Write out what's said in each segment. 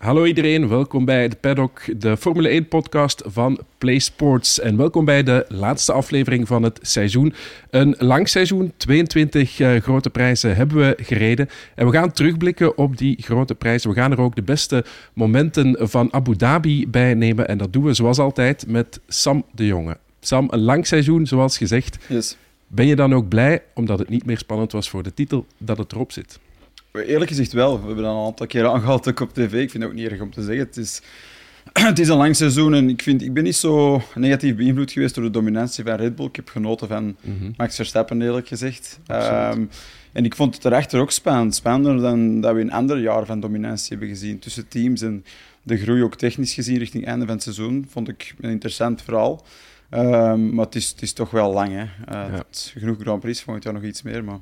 Hallo iedereen, welkom bij de Paddock, de Formule 1-podcast van Play Sports. En welkom bij de laatste aflevering van het seizoen. Een lang seizoen, 22 uh, grote prijzen hebben we gereden. En we gaan terugblikken op die grote prijzen. We gaan er ook de beste momenten van Abu Dhabi bij nemen. En dat doen we zoals altijd met Sam de Jonge. Sam, een lang seizoen, zoals gezegd. Yes. Ben je dan ook blij, omdat het niet meer spannend was voor de titel, dat het erop zit? Eerlijk gezegd wel. We hebben dat een aantal keer aangehaald ook op tv. Ik vind het ook niet erg om te zeggen. Het is, het is een lang seizoen en ik, vind, ik ben niet zo negatief beïnvloed geweest door de dominantie van Red Bull. Ik heb genoten van mm -hmm. Max Verstappen, eerlijk gezegd. Um, en ik vond het erachter ook spannend. Spannender dan dat we in andere jaren van dominantie hebben gezien tussen teams. En de groei ook technisch gezien richting het einde van het seizoen vond ik een interessant verhaal. Um, maar het is, het is toch wel lang. Hè. Uh, ja. Genoeg Grand Prix, volgend jaar nog iets meer. Maar...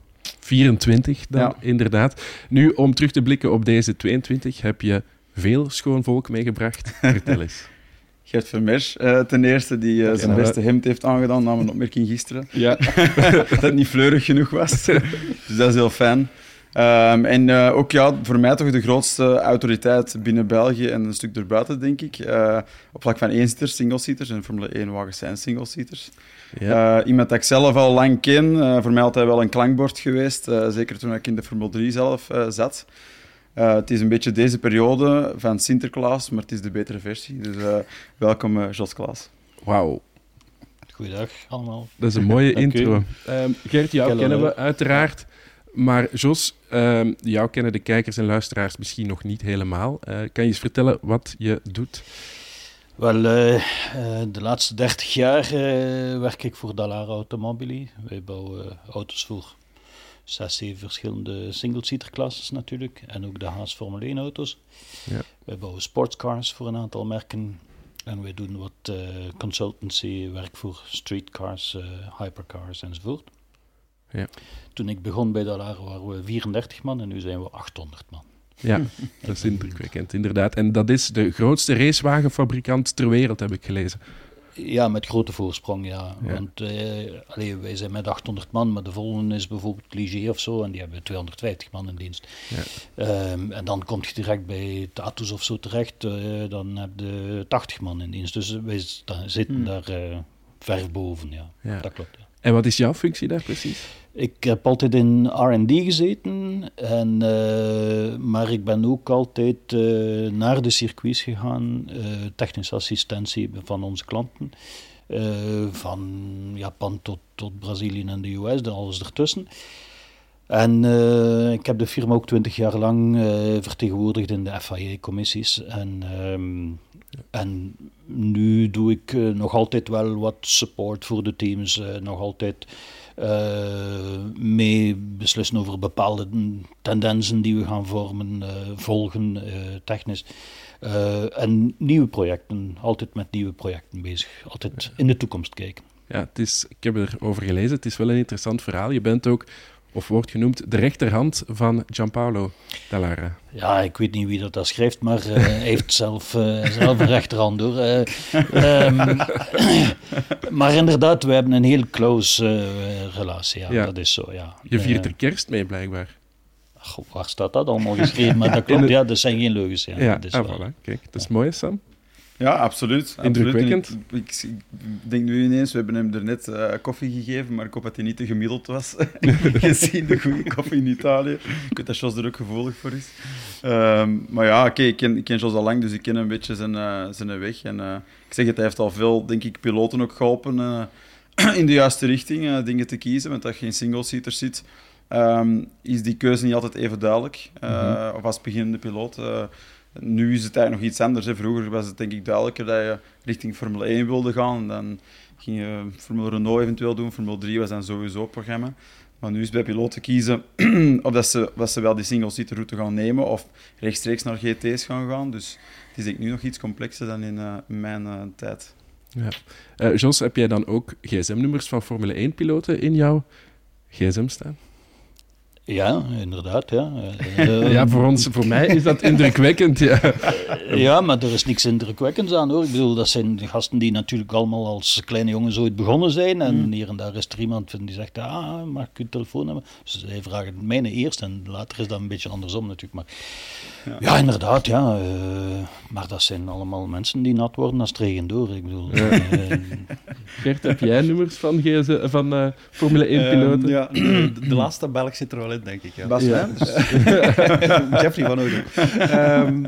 24 dan, ja. inderdaad. Nu, om terug te blikken op deze 22, heb je veel schoon volk meegebracht. Vertel eens. Gert Vermeers, uh, ten eerste, die uh, zijn beste hemd heeft aangedaan na een opmerking gisteren. Ja. dat het niet fleurig genoeg was. dus dat is heel fijn. Um, en uh, ook ja, voor mij toch de grootste autoriteit binnen België en een stuk erbuiten, denk ik. Uh, op vlak van eenzitters, single-seaters en Formule 1 wagens zijn single-seaters. Ja. Uh, iemand dat ik zelf al lang ken, voor mij altijd wel een klankbord geweest, zeker toen ik in de Formule 3 zelf zat. het is een beetje deze periode van Sinterklaas, maar het is de betere versie. Dus welkom, Jos Klaas. Wauw. Goeiedag allemaal. Dat is een mooie intro. Um, Gert, jou kennen we uiteraard. Maar Jos, uh, jou kennen de kijkers en luisteraars misschien nog niet helemaal. Uh, kan je eens vertellen wat je doet? Wel, uh, uh, de laatste 30 jaar werk ik voor Dallara Automobili. Wij bouwen auto's voor zes, zeven verschillende single-seater klasses natuurlijk. En ook de Haas Formule 1 auto's. Ja. Wij bouwen sportscars voor een aantal merken. En wij doen wat consultancy werk voor streetcars, hypercars enzovoort. Ja. Toen ik begon bij Dallara waren we 34 man en nu zijn we 800 man. Ja, dat is indrukwekkend, inderdaad. En dat is de grootste racewagenfabrikant ter wereld, heb ik gelezen. Ja, met grote voorsprong, ja. ja. Want uh, allee, wij zijn met 800 man, maar de volgende is bijvoorbeeld Cliché of zo, en die hebben 250 man in dienst. Ja. Um, en dan kom je direct bij Tatus of zo terecht, uh, dan heb je 80 man in dienst. Dus wij zitten hmm. daar uh, ver boven, ja. ja. Dat klopt. En wat is jouw functie daar precies? Ik heb altijd in RD gezeten, en, uh, maar ik ben ook altijd uh, naar de circuits gegaan, uh, technische assistentie van onze klanten. van Japan tot, tot Brazilië en de US, alles ertussen. En ik heb de firma ook twintig jaar lang vertegenwoordigd in de FIA-commissies. En, um, en nu doe ik nog altijd wel wat support voor de teams, nog altijd mee beslissen over bepaalde tendensen die we gaan vormen, uh, volgen, uh, technisch. en nieuwe projecten, altijd met nieuwe projecten bezig, altijd in de toekomst kijken. Ja, het is, ik heb erover gelezen, het is wel een interessant verhaal. Je bent ook of wordt genoemd de rechterhand van Gianpaolo Dallara. Ja, ik weet niet wie dat, dat schrijft, maar uh, hij heeft zelf, uh, zelf een rechterhand hoor. Uh, um, maar inderdaad, we hebben een heel close relatie, ja, ja, dat is zo, ja. Je viert er kerst mee blijkbaar. Goh, waar staat dat allemaal geschreven? Maar dat klopt, ja, dat zijn geen leugens. Ja, ja dat is ah, voilà. Kijk, dat is mooi, Sam. Ja, absoluut. Indrukwekkend. Ik, ik, ik, denk nu ineens, we hebben hem er net uh, koffie gegeven, maar ik hoop dat hij niet te gemiddeld was. Gezien de goede koffie in Italië. Ik weet dat Jos er ook gevoelig voor is. Um, maar ja, oké, okay, ik, ken, ik ken Jos al lang, dus ik ken een beetje zijn, uh, zijn weg. En uh, ik zeg het, hij heeft al veel, denk ik, piloten ook geholpen in de juiste richting, dingen te kiezen. Want dat je geen single-seater zit, um, is die keuze niet altijd even duidelijk. Mm -hmm. Of als beginnende piloot nu is het eigenlijk nog iets anders. Hè. Vroeger was het denk ik duidelijker dat je richting Formule 1 wilde gaan. Dan ging je Formule Renault eventueel doen. Formule 3 was dan sowieso het programma. Maar nu is bij piloten kiezen of dat ze, ze wel die single-seater route gaan nemen of rechtstreeks naar GT's gaan gaan. Dus het is denk nu nog iets complexer dan in uh, mijn uh, tijd. Ja. Uh, Jos, heb jij dan ook gsm-nummers van Formule 1-piloten in jouw gsm staan? Ja, inderdaad. Ja. Uh, ja, voor, ons, voor mij is dat indrukwekkend. Ja. ja, maar er is niks indrukwekkends aan hoor. Ik bedoel, dat zijn gasten die natuurlijk allemaal als kleine jongens ooit begonnen zijn. En mm. hier en daar is er iemand die zegt: Ah, mag ik uw telefoonnummer? Dus zij vragen mijne eerst en later is dat een beetje andersom natuurlijk. Maar ja, ja inderdaad, ja. Uh, maar dat zijn allemaal mensen die nat worden als het regen door. Ik bedoel, ja. uh, Gert, heb jij nummers van, van uh, Formule 1-piloten? ja, de, de, laatste Belg zit er wel in, denk ik. Ja. Bas, ja. Dus, Jeffrey van Ouden. Um,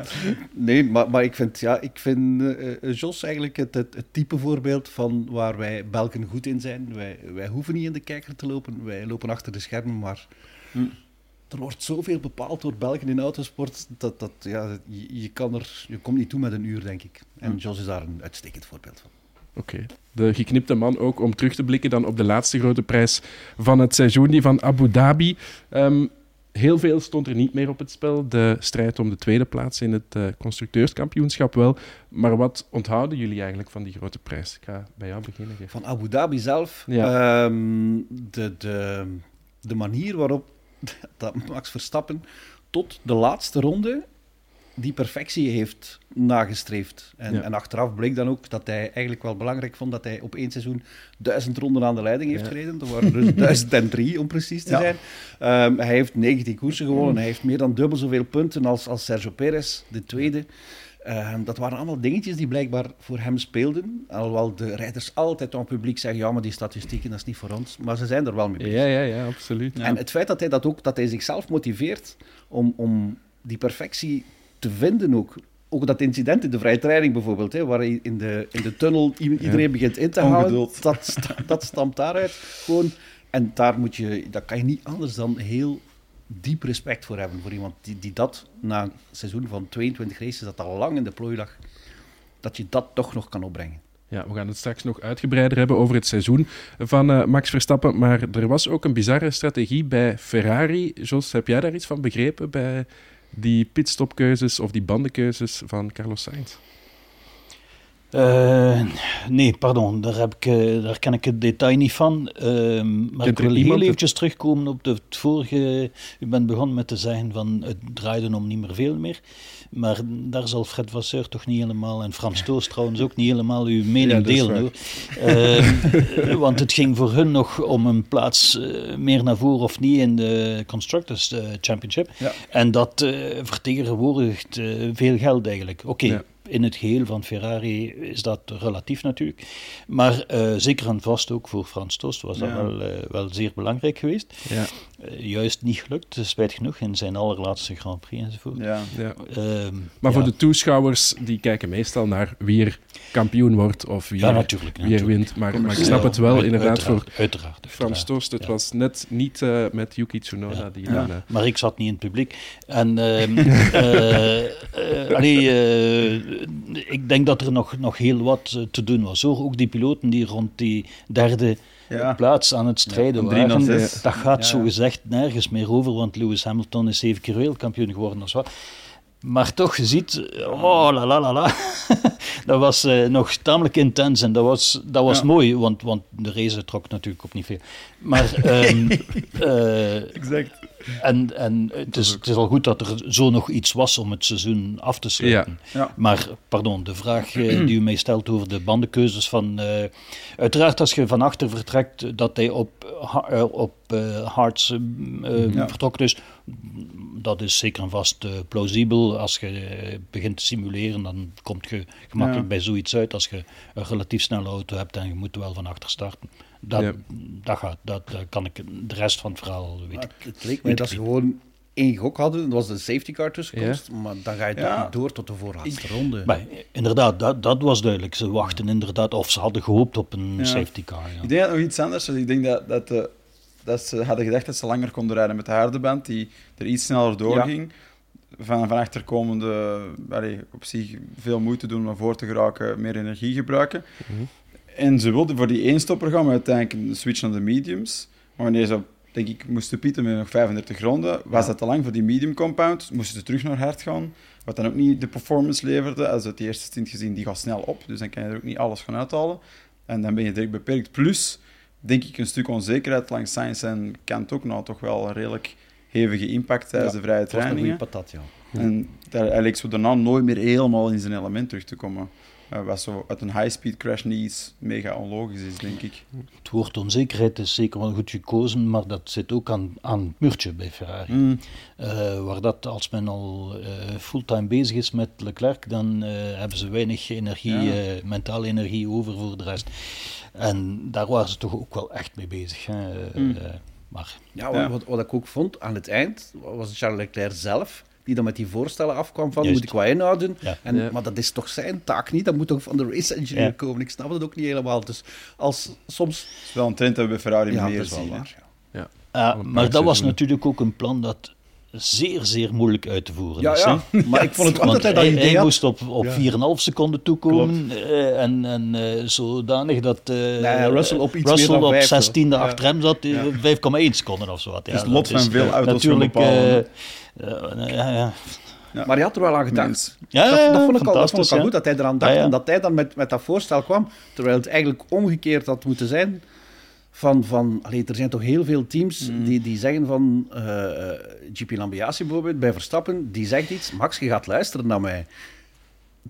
nee, maar, maar ik vind, ja, ik vind Jos eigenlijk het, het, het, type voorbeeld van waar wij Belgen goed in zijn. Wij, wij hoeven niet in de kijker te lopen, wij lopen achter de schermen, maar... Hm er wordt zoveel bepaald door Belgen in autosport dat, dat ja, je, je, kan er, je komt niet toe met een uur, denk ik. En Jos is daar een uitstekend voorbeeld van. Oké. De geknipte man ook om terug te blikken dan op de laatste grote prijs van het seizoen, die van Abu Dhabi. Um, heel veel stond er niet meer op het spel. De strijd om de tweede plaats in het uh, constructeurskampioenschap wel. Maar wat onthouden jullie eigenlijk van die grote prijs? Ik ga bij jou beginnen. Van Abu Dhabi zelf? Ja. Um, de, de, de manier waarop dat Max Verstappen tot de laatste ronde die perfectie heeft nagestreefd. En, en, achteraf bleek dan ook dat hij eigenlijk wel belangrijk vond dat hij op één seizoen duizend ronden aan de leiding heeft gereden. Dat waren dus 1003 om precies te zijn. Um, hij heeft 19 koersen gewonnen. Hij heeft meer dan dubbel zoveel punten als, als Sergio Perez, de tweede. Ehm, dat waren allemaal dingetjes die blijkbaar voor hem speelden. Alhoewel de rijders altijd aan het publiek zeggen: ja, maar die statistieken, dat is niet voor ons. Maar ze zijn er wel mee bezig. Ja, ja, ja, absoluut. En het feit dat hij, dat ook, dat hij zichzelf motiveert om, om die perfectie te vinden ook. Ook dat incident in de vrije training bijvoorbeeld, hè, waar in de, in de tunnel iedereen begint in te halen, dat, dat stamt daaruit gewoon. En daar moet je, dat kan je niet anders dan heel diep respect voor hebben. Voor iemand die, die dat na een seizoen van 22 races, dat al lang in de plooi lag, dat je dat toch nog kan opbrengen. Ja, we gaan het straks nog uitgebreider hebben over het seizoen van uh, Max Verstappen. Maar er was ook een bizarre strategie bij Ferrari. Jos, heb jij daar iets van begrepen bij die pitstopkeuzes of die bandenkeuzes van Carlos Sainz? Uh, nee, pardon, daar, heb ik, uh, daar ken ik het detail niet van. Uh, maar ik wil heel eventjes terugkomen op de, het vorige... U bent begonnen met te zeggen van het draaide om niet meer veel meer. Maar daar zal Fred Vasseur toch niet helemaal, en Frans Toos trouwens ook niet helemaal uw mening delen. Hoor. Ehm, want het ging voor hun nog om een plaats uh, meer naar voren of niet in de Constructors Championship. Ja. En dat vertegenwoordigt veel geld eigenlijk. Oké. Okay, ja in het geheel van Ferrari is dat relatief natuurlijk. Maar uh, zeker en vast ook voor Frans Tost was dat wel, uh, wel zeer belangrijk geweest. Ja. Uh, juist niet gelukt, spijt genoeg, in zijn allerlaatste Grand Prix enzovoort. Ja. ja. Ehm, maar voor de toeschouwers, die kijken meestal naar wie er kampioen wordt of wie, er, natuurlijk, wie er wint. Maar, maar, ik snap het wel inderdaad uiteraard, voor uiteraard, Frans Tost. Het was net niet met Yuki Tsunoda. Die dan, maar ik zat niet in het publiek. En ehm, allee, ik denk dat er nog, nog heel wat eh, te doen was. Ook die piloten die rond die derde plaats aan het strijden ja, waren, dat gaat zo gezegd nergens meer over, want Lewis Hamilton is zeven keer wereldkampioen geworden. Of wat. Maar toch, je ziet, oh la la la la. dat was uh, nog tamelijk intens en dat was, dat was mooi, want, want de race trok natuurlijk ook niet veel. Maar, um, uh, exact. En, en het, is, het is al goed dat er zo nog iets was om het seizoen af te sluiten. Ja. Maar, pardon, de vraag uh, die u mij stelt over de bandenkeuzes van... uiteraard, als je van achter vertrekt, dat hij op, op Harts ja. vertrokken is dat is zeker en vast uh, plausibel. Als je begint te simuleren, dan kom je gemakkelijk bij zoiets uit. Als je een relatief snelle auto hebt en je moet wel van achter starten. Dat, dat, gaat, dat, kan ik de rest van het verhaal weten. Het leek mij dat ze gewoon één gok hadden, dat was de safety car tussenkomst, maar dan ga je toch niet door tot de voorlaatste ronde. Maar inderdaad, dat, dat was duidelijk. Ze wachten inderdaad, of ze hadden gehoopt op een safety car. Ik denk dat nog iets anders is. Ik denk dat, dat de dat ze hadden gedacht dat ze langer konden rijden met de harde die er iets sneller doorging. Van, van achterkomende, allee, op zich veel moeite doen om voor te geraken, meer energie gebruiken. Mhm. En ze wilden voor die eenstopper gaan, maar uiteindelijk een switch naar de mediums. Maar wanneer ze, denk ik, moesten pieten met nog 35 ronden, was dat te lang voor die medium compound. Moesten ze terug naar hard gaan, wat dan ook niet de performance leverde. Als het eerste stint gezien, die gaat snel op, dus dan kan je er ook niet alles gaan uithalen. En dan ben je direct beperkt. Plus, denk ik, een stuk onzekerheid langs Science en Kent ook nou toch wel redelijk hevige impact tijdens de vrije trainingen. patat, ja. En daar, leek zo daarna nooit meer helemaal in zijn element terug te komen. Uh, wat zo uit een high-speed crash niet iets mega onlogisch is, denk ik. Het woord onzekerheid is zeker wel goed gekozen, maar dat zit ook aan, aan het muurtje bij Ferrari. Mm. Uh, waar dat, als men al uh, fulltime bezig is met Leclerc, dan hebben ze weinig energie, ja. mentale energie over voor de rest. En daar waren ze toch ook wel echt mee bezig. Hè? Mm. maar, ja, wat, wat, wat, ik ook vond aan het eind, was Charles Leclerc zelf die dan met die voorstellen afkwam van, moet ik wat inhouden? En, Maar dat is toch zijn taak niet? Dat moet toch van de race engineer komen? Ik snap het ook niet helemaal. Dus als soms... Het is wel een trend dat we bij Ferrari meer zien. ja. ja. maar dat was natuurlijk ook een plan dat zeer, zeer moeilijk uit te voeren ja, is. Ja, maar ik vond het altijd dat hij, hij moest op, op 4,5 seconden toekomen uh, en, en uh, zodanig dat uh, nee, Russell op, iets Russell meer op 16e ja. achter hem zat, 5,1 seconden of zo. Ja, dus lot van veel auto's natuurlijk, ja, ja. Maar hij had er wel aan gedacht. Ja, dat, dat, vond ik al, dat vond ik al goed, dat hij eraan dacht. En dat hij dan met, met dat voorstel kwam, terwijl het eigenlijk omgekeerd had moeten zijn. Van, van, allee, er zijn toch heel veel teams mm. die, die zeggen van... Uh, uh, GP Lambiasi bijvoorbeeld, bij Verstappen, die zegt iets. Max, je gaat luisteren naar mij.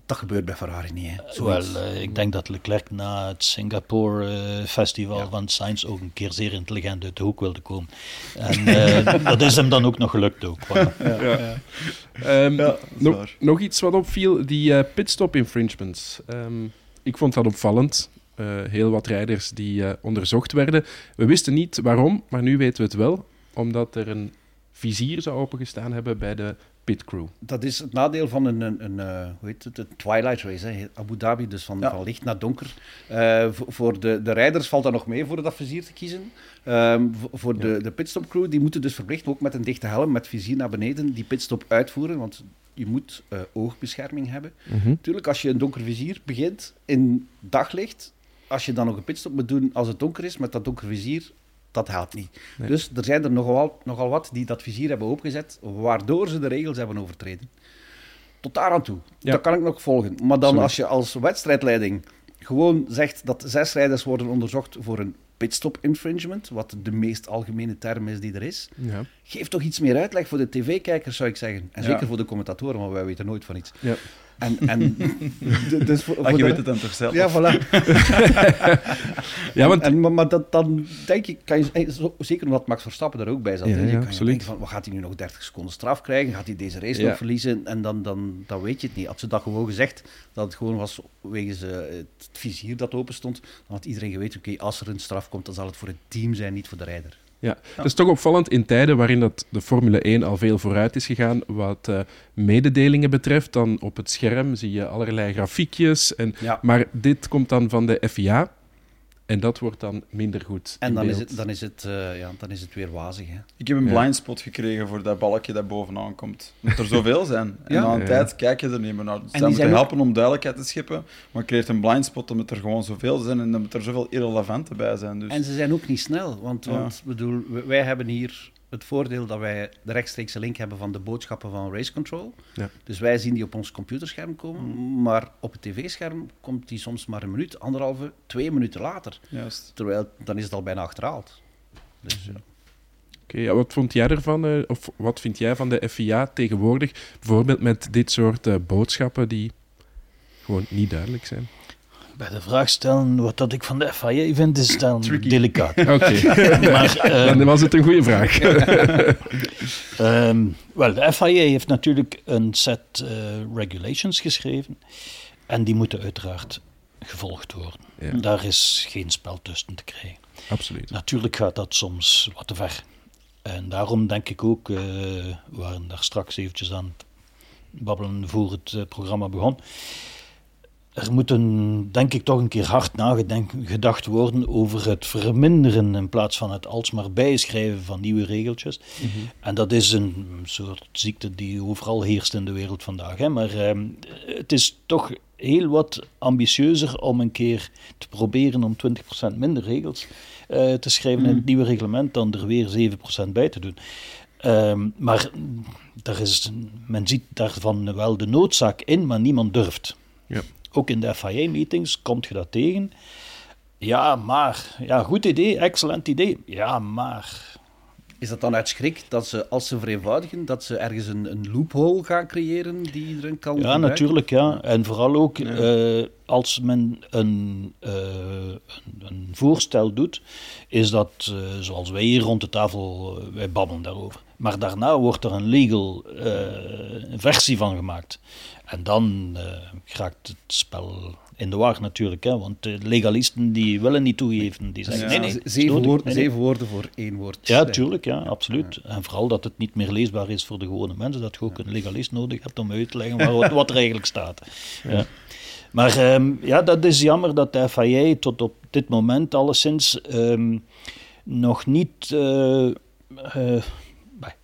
Dat gebeurt bij Ferrari niet. Hè. Wel, uh, ik denk dat Leclerc na het Singapore uh, Festival ja. van Sainz ook een keer zeer intelligent uit de hoek wilde komen. En uh, dat is hem dan ook nog gelukt ook. Ja. Ja. Um, nog, nog, iets wat opviel, die pitstop infringements. Um, ik vond dat opvallend. Heel wat rijders die onderzocht werden. We wisten niet waarom, maar nu weten we het wel. Omdat er een vizier zou opengestaan hebben bij de pit crew. Dat is het nadeel van een, een, een uh, hoe heet het, een twilight race, hè? Abu Dhabi, dus van, van licht naar donker. Uh, voor de, de rijders valt dat nog mee voor dat vizier te kiezen. Uh, voor de, de pitstop crew, die moeten dus verplicht ook met een dichte helm, met vizier naar beneden, die pitstop uitvoeren, want je moet uh, oogbescherming hebben. Mm Tuurlijk, als je een donker vizier begint in daglicht, als je dan nog een pitstop moet doen als het donker is, met dat donker vizier, dat helpt niet. Dus er zijn er nogal, nogal wat die dat vizier hebben opgezet, waardoor ze de regels hebben overtreden. Tot daar aan toe. Dat kan ik nog volgen. Maar dan als je als wedstrijdleiding gewoon zegt dat zes rijders worden onderzocht voor een pitstop infringement, wat de meest algemene term is die er is, ja. geef toch iets meer uitleg voor de tv-kijkers, zou ik zeggen. En zeker voor de commentatoren, want wij weten nooit van iets. Ja. En, en dus voor, Ach, je weet het dan toch zelf? Ja, voilà. ja, want... En, maar, maar dat, dan denk ik, kan je, eh, zeker omdat Max Verstappen er ook bij zat, ja, je kan je denken van, wat gaat hij nu nog 30 seconden straf krijgen? Gaat hij deze race nog verliezen? En dan, dan, dan weet je het niet. Had ze dat gewoon gezegd, dat het gewoon was wegens uh, het vizier dat open stond, dan had iedereen geweten, oké, als er een straf komt, dan zal het voor het team zijn, niet voor de rijder. Ja, dat is toch opvallend in tijden waarin dat de Formule 1 al veel vooruit is gegaan wat uh, mededelingen betreft. Dan op het scherm zie je allerlei grafiekjes. En, Maar dit komt dan van de FIA. En dat wordt dan minder goed. En dan is, het, dan, is het, uh, ja, dan is het weer wazig. Hè? Ik heb een ja. blindspot gekregen voor dat balkje dat bovenaan komt. Moet er zoveel zijn. En ja. na een tijd kijk je er niet meer naar. Dus dat moet helpen om duidelijkheid te scheppen. Maar kreeg een blindspot omdat er gewoon zoveel zijn en omdat er zoveel irrelevante bij zijn. Dus. En ze zijn ook niet snel. Want, want bedoel, wij hebben hier het voordeel dat wij de rechtstreekse link hebben van de boodschappen van Race Control. Ja. Dus wij zien die op ons computerscherm komen, mm. maar op het tv-scherm komt die soms maar een minuut, anderhalve, twee minuten later. Juist. Terwijl dan is het al bijna achterhaald. Dus, ja. Oké, ja, wat vond jij ervan, uh, of wat vind jij van de FIA tegenwoordig, bijvoorbeeld met dit soort uh, boodschappen die gewoon niet duidelijk zijn? Bij de vraag stellen wat dat ik van de FIA vind, is dan Tricky. delicaat. Oké, okay. uh, dan was het een goede vraag. um, Wel, de FIA heeft natuurlijk een set uh, regulations geschreven en die moeten uiteraard gevolgd worden. Ja. Daar is geen spel tussen te krijgen. Absoluut. Natuurlijk gaat dat soms wat te ver. En daarom denk ik ook, uh, we waren daar straks eventjes aan het babbelen voor het uh, programma begon er moet een, denk ik toch een keer hard nagedacht worden over het verminderen in plaats van het alsmaar bijschrijven van nieuwe regeltjes. Mhm. En dat is een soort ziekte die overal heerst in de wereld vandaag. Hè. Maar ehm, het is toch heel wat ambitieuzer om een keer te proberen om 20% minder regels uh, te schrijven in het mhm. nieuwe reglement dan er weer 7% bij te doen. Ehm, maar daar is, men ziet daarvan wel de noodzaak in, maar niemand durft. Ja. Ook in de FIA-meetings komt je dat tegen. Ja, maar. Ja, goed idee, excellent idee. Ja, maar. Is dat dan uit schrik dat ze, als ze vereenvoudigen, dat ze ergens een, een loophole gaan creëren die iedereen kan Ja, natuurlijk, ja. En vooral ook eh, als men een, uh, een, voorstel doet, is dat, uh, zoals wij hier rond de tafel, wij babbelen daarover. Maar daarna wordt er een legal versie van gemaakt. En dan raakt het spel in de war natuurlijk, hè, want de legalisten die willen niet toegeven. Die zeggen, nee, nee, zeven, woorden, zeven woorden voor één woord. Ja, tuurlijk, ja, absoluut. En vooral dat het niet meer leesbaar is voor de gewone mensen, dat je ook een legalist nodig hebt om uit te leggen wat, wat er eigenlijk staat. Ja. Maar um, ja, dat is jammer dat de FIA tot op dit moment alleszins um, nog niet... Uh, uh,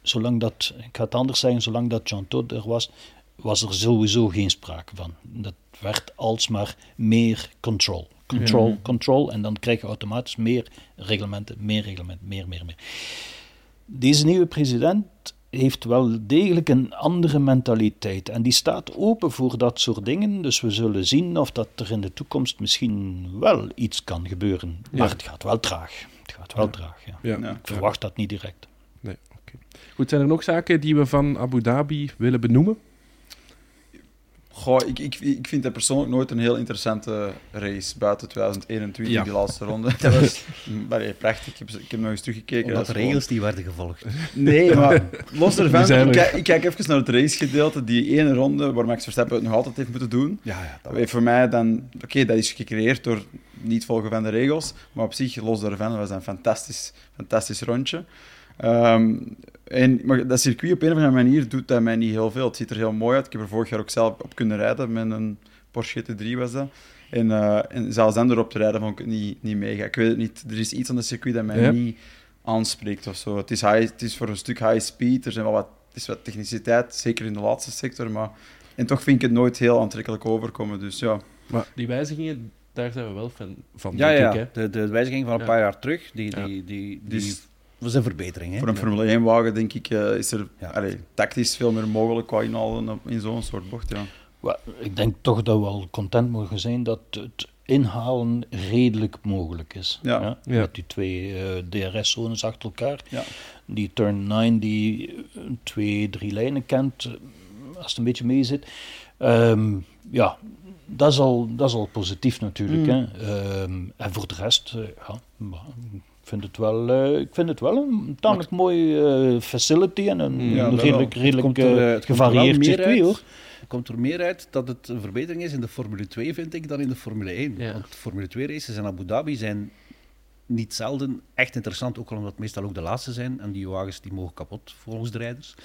zolang dat, ik ga het anders zeggen, zolang dat Jean Todt er was, was er sowieso geen sprake van. Dat werd alsmaar meer control. Control, control. En dan krijg je automatisch meer reglementen, meer reglementen, meer, meer, meer. Deze nieuwe president heeft wel degelijk een andere mentaliteit. En die staat open voor dat soort dingen. Dus we zullen zien of dat er in de toekomst misschien wel iets kan gebeuren. Maar het gaat wel traag. Het gaat wel traag, ja. ja. Ik verwacht dat niet direct. Nee, oké. Goed, zijn er nog zaken die we van Abu Dhabi willen benoemen? Goh, ik, ik, ik vind het persoonlijk nooit een heel interessante race buiten 2021, die laatste ronde. Dat was prachtig. Ik heb, ik heb nog eens teruggekeken. Omdat de regels die werden gevolgd. Nee, maar los ervan, ik kijk, ik kijk even naar het racegedeelte. Die ene ronde waar Max Verstappen het nog altijd heeft moeten doen. Ja, ja, dat heeft voor mij dan... Oké, dat is gecreëerd door niet volgen van de regels. Maar op zich, los daarvan, was een fantastisch, fantastisch rondje. Um, en, maar dat circuit op een of andere manier doet dat mij niet heel veel. Het ziet er heel mooi uit. Ik heb er vorig jaar ook zelf op kunnen rijden met een Porsche GT3 was dat. En, uh, en zelfs dan erop te rijden vond ik het niet, niet mega. Ik weet het niet. Er is iets aan het circuit dat mij niet aanspreekt of zo. Het is, high, het is voor een stuk high speed. Er zijn wel wat, het is wat techniciteit, zeker in de laatste sector. Maar, en toch vind ik het nooit heel aantrekkelijk overkomen. Dus ja. Maar die wijzigingen, daar zijn we wel van, van ja, ja. Ik, hè? De, de wijziging van een paar jaar terug, die, die, die, die, is een verbetering. Hè? Voor een Formule 1-wagen, denk ik, uh, is er ja. tactisch veel meer mogelijk qua inhalen in zo'n soort bocht. Ja. Well, ik denk toch dat we al content mogen zijn dat het inhalen redelijk mogelijk is. Ja. ja? Met die twee uh, DRS-zones achter elkaar. Ja. Die turn 9 die twee, drie lijnen kent, als het een beetje mee zit. Um, ja, dat is, al, dat is al positief natuurlijk. Mm. Hè? Um, en voor de rest, uh, ja, vind het wel, uh, ik vind het wel een tamelijk mooie uh, facility en een, ja, redelijk, redelijk uh, gevarieerd circuit hoor. Het komt er meer uit dat het een verbetering is in de Formule 2, vind ik, dan in de Formule 1. Ja. Want Formule 2 races in Abu Dhabi zijn niet zelden echt interessant, ook omdat het meestal ook de laatste zijn. En die wagens die mogen kapot, volgens de rijders.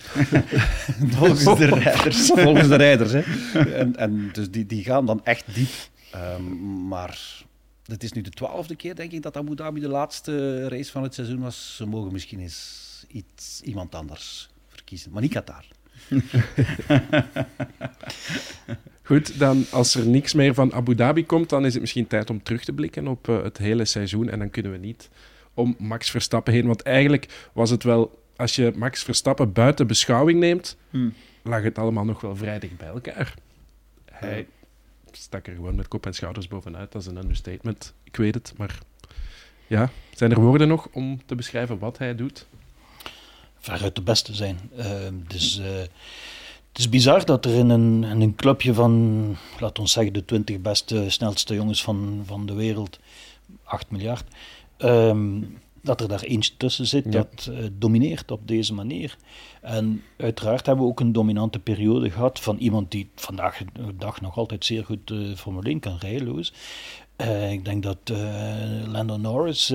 volgens de rijders. volgens de rijders, hè. En, en dus die, die gaan dan echt diep. Um, maar het is nu de twaalfde keer, denk ik, dat Abu Dhabi de laatste race van het seizoen was. Ze mogen misschien eens iets, iemand anders verkiezen, maar niet Qatar. Goed, dan als er niks meer van Abu Dhabi komt, dan is het misschien tijd om terug te blikken op uh, het hele seizoen. En dan kunnen we niet om Max Verstappen heen. Want eigenlijk was het wel, als je Max Verstappen buiten beschouwing neemt, hmm. lag het allemaal nog wel vrij dicht bij elkaar. Hij stak er gewoon met kop en schouders bovenuit. Dat is een understatement. Ik weet het, maar ja. Zijn er woorden nog om te beschrijven wat hij doet? Veruit de beste zijn. Uh, dus, uh, het is bizar dat er in een, in een clubje van, laten we zeggen, de 20 beste, snelste jongens van, van de wereld, 8 miljard, um, dat er daar eentje tussen zit dat uh, domineert op deze manier. En uiteraard hebben we ook een dominante periode gehad van iemand die vandaag de dag nog altijd zeer goed uh, Formule 1 kan rijden, Lewis. Uh, ik denk dat uh, Lando Norris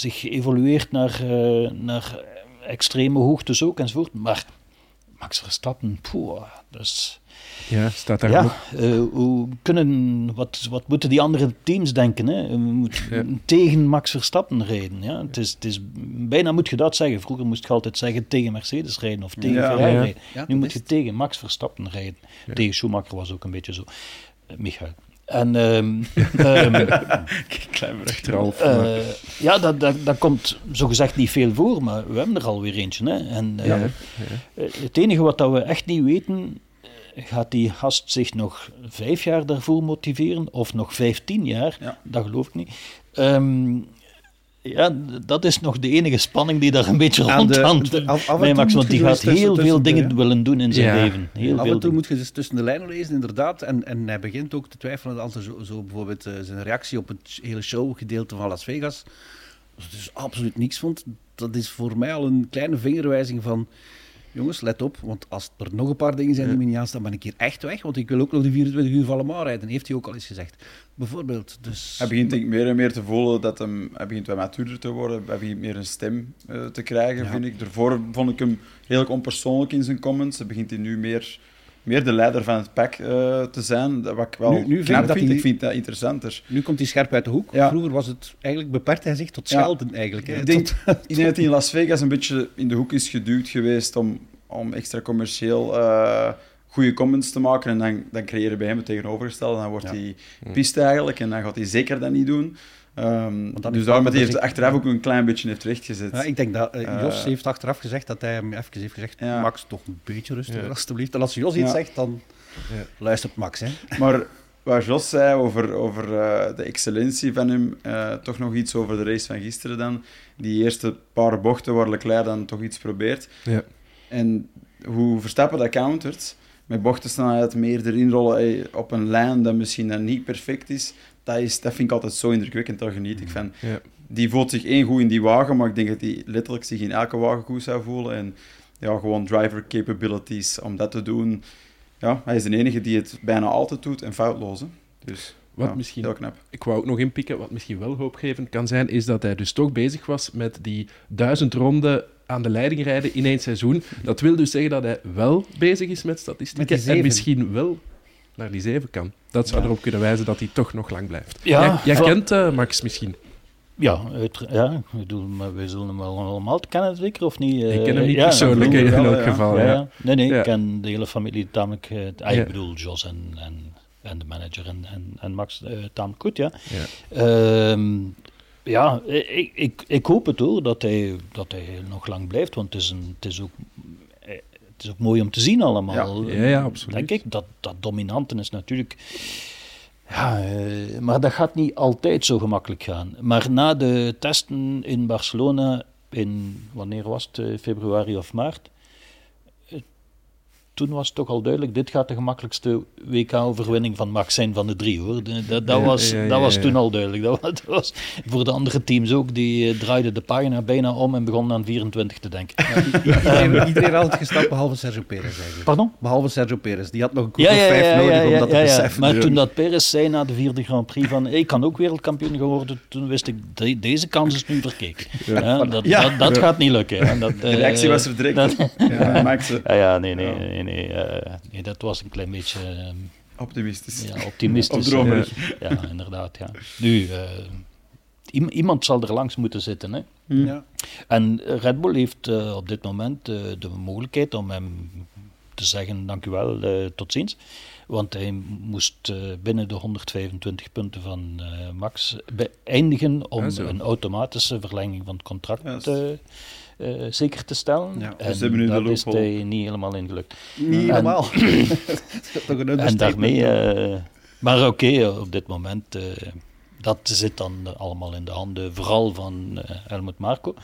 zich evolueert naar, naar extreme hoogtes ook enzovoort. Maar Max Verstappen, poeh, dus ja, staat daar ja, uh, hoe kunnen, wat, wat moeten die andere teams denken? Hè? We moeten tegen Max Verstappen rijden. Ja? Het is, het is, bijna moet je dat zeggen. Vroeger moest je altijd zeggen tegen Mercedes rijden of tegen Ferrari rijden. nu moet je tegen Max Verstappen rijden. Tegen Schumacher was ook een beetje zo. Uh, Michael. En, um, um, Klein. Uh, ja, dat, dat, dat komt zogezegd niet veel voor, maar we hebben er alweer eentje. Hè. En, uh, ja, ja. Het enige wat dat we echt niet weten, gaat die gast zich nog vijf jaar daarvoor motiveren, of nog vijftien jaar, dat geloof ik niet. Um, ja, dat is nog de enige spanning die daar een beetje rondhangt. Nee, Max, want die gaat heel veel dingen willen doen in zijn leven. Heel af veel en toe moet je dus tussen de lijnen lezen, inderdaad. En, en hij begint ook te twijfelen als er zo, zo bijvoorbeeld uh, zijn reactie op het hele showgedeelte van Las Vegas. Dus absoluut niks vond. Dat is voor mij al een kleine vingerwijzing van jongens, let op, want als er nog een paar dingen zijn die me niet aanstaan, ben ik hier echt weg, want ik wil ook nog de 24 uur van Le rijden, heeft hij ook al eens gezegd. Bijvoorbeeld. Dus... Hij begint denk ik meer en meer te voelen dat hem, hij begint wat matuurder te worden, hij begint meer een stem uh, te krijgen, vind ik. Daarvoor vond ik hem redelijk onpersoonlijk in zijn comments, hij begint hij nu meer meer de leider van het pack uh, te zijn. Wat ik wel nu, nu vind ik, dat vind. ik vind dat interessanter. Nu komt hij scherp uit de hoek. Ja. Vroeger was het eigenlijk beperkt hij zich tot schelden ja. eigenlijk. Hè. Ik denk, tot, dat hij in Las Vegas een beetje in de hoek is geduwd geweest om, om extra commercieel uh, goede comments te maken. En dan, dan creëren bij hem het tegenovergestelde. Dan wordt hij pist eigenlijk en dan gaat hij zeker dat niet doen. Um, dus daarom dat hij heeft achteraf ook een klein beetje heeft rechtgezet. Ja, ik denk dat uh, Jos heeft achteraf gezegd dat hij hem even heeft gezegd: ja. Max, toch een beetje rustiger, ja. alstublieft. En als Jos iets zegt, dan luistert Max. Hè. Maar wat Jos zei over, over uh, de excellentie van hem, uh, toch nog iets over de race van gisteren dan. Die eerste paar bochten waar Leclerc dan toch iets probeert. Ja. En hoe Verstappen dat countert, met bochtensnelheid meer erin rollen op een lijn dat misschien dan niet perfect is, dat, is, dat vind ik altijd zo indrukwekkend. Daar geniet ik van. Ja. Die voelt zich één goed in die wagen, maar ik denk dat hij letterlijk zich in elke wagen goed zou voelen. En ja, gewoon driver capabilities om dat te doen. Ja, hij is de enige die het bijna altijd doet en foutloos. Dus wat misschien, heel knap. Ik wou ook nog inpikken, wat misschien wel hoopgevend kan zijn, is dat hij dus toch bezig was met die duizend ronden aan de leiding rijden in één seizoen. Dat wil dus zeggen dat hij wel bezig is met statistieken en misschien wel naar die zeven kan. Dat zou erop kunnen wijzen dat hij toch nog lang blijft. Ja, jij, kent uh, Max misschien. Ja, uit, ja maar wij zullen hem wel allemaal kennen, zeker, of niet? ik ken hem niet persoonlijk in elk geval. Ja. Nee, nee, ik ken de hele familie tamelijk... Uh, ik bedoel, Jos en, en, en de manager en, en, en Max uh, tamelijk goed, ja. Ja, um, ja ik, ik, ik hoop het hoor, dat hij, dat hij nog lang blijft, want het is, een, het is ook het is ook mooi om te zien allemaal. Ja, ja, absoluut. Denk ik, dat, dat dominanten is natuurlijk... Ja, uh, maar dat gaat niet altijd zo gemakkelijk gaan. Maar na de testen in Barcelona, in, wanneer was het, eh, februari of maart, toen was het toch al duidelijk, dit gaat de gemakkelijkste WK-overwinning van Max zijn van de drie, hoor. Dat, dat was, dat was toen al duidelijk. Dat, was voor de andere teams ook, die uh, draaiden de pagina bijna om en begonnen aan 24 te denken. iedereen, iedereen had het gestapt, behalve Sergio Perez eigenlijk. Pardon? Behalve Sergio Perez. Die had nog een of vijf nodig om dat te beseffen. Maar toen dat Perez zei na de vierde Grand Prix van ik kan ook wereldkampioen geworden, toen wist ik, deze kans is nu verkeken. dat, dat, dat, gaat niet lukken. Dat, de reactie was er direct. ja, Max. Ja, nee, nee, nee eh, nee, dat was een klein beetje... Ehm, optimistisch. Ja, optimistisch. ja, ja, inderdaad. Ja. Nu, uh, iemand zal er langs moeten zitten. Hè? Hmm. Ja. En Red Bull heeft uh, op dit moment uh, de mogelijkheid om hem te zeggen: Dank u wel, tot ziens. Want hij moest binnen de 125 punten van Max beëindigen om een automatische verlenging van het contract te uh, zeker te stellen. Ja, dus en daar is hij niet helemaal in gelukt. Niet helemaal. en daarmee... Uh, maar oké, okay, op dit moment... Uh, dat zit dan allemaal in de handen, vooral van Helmut Marco.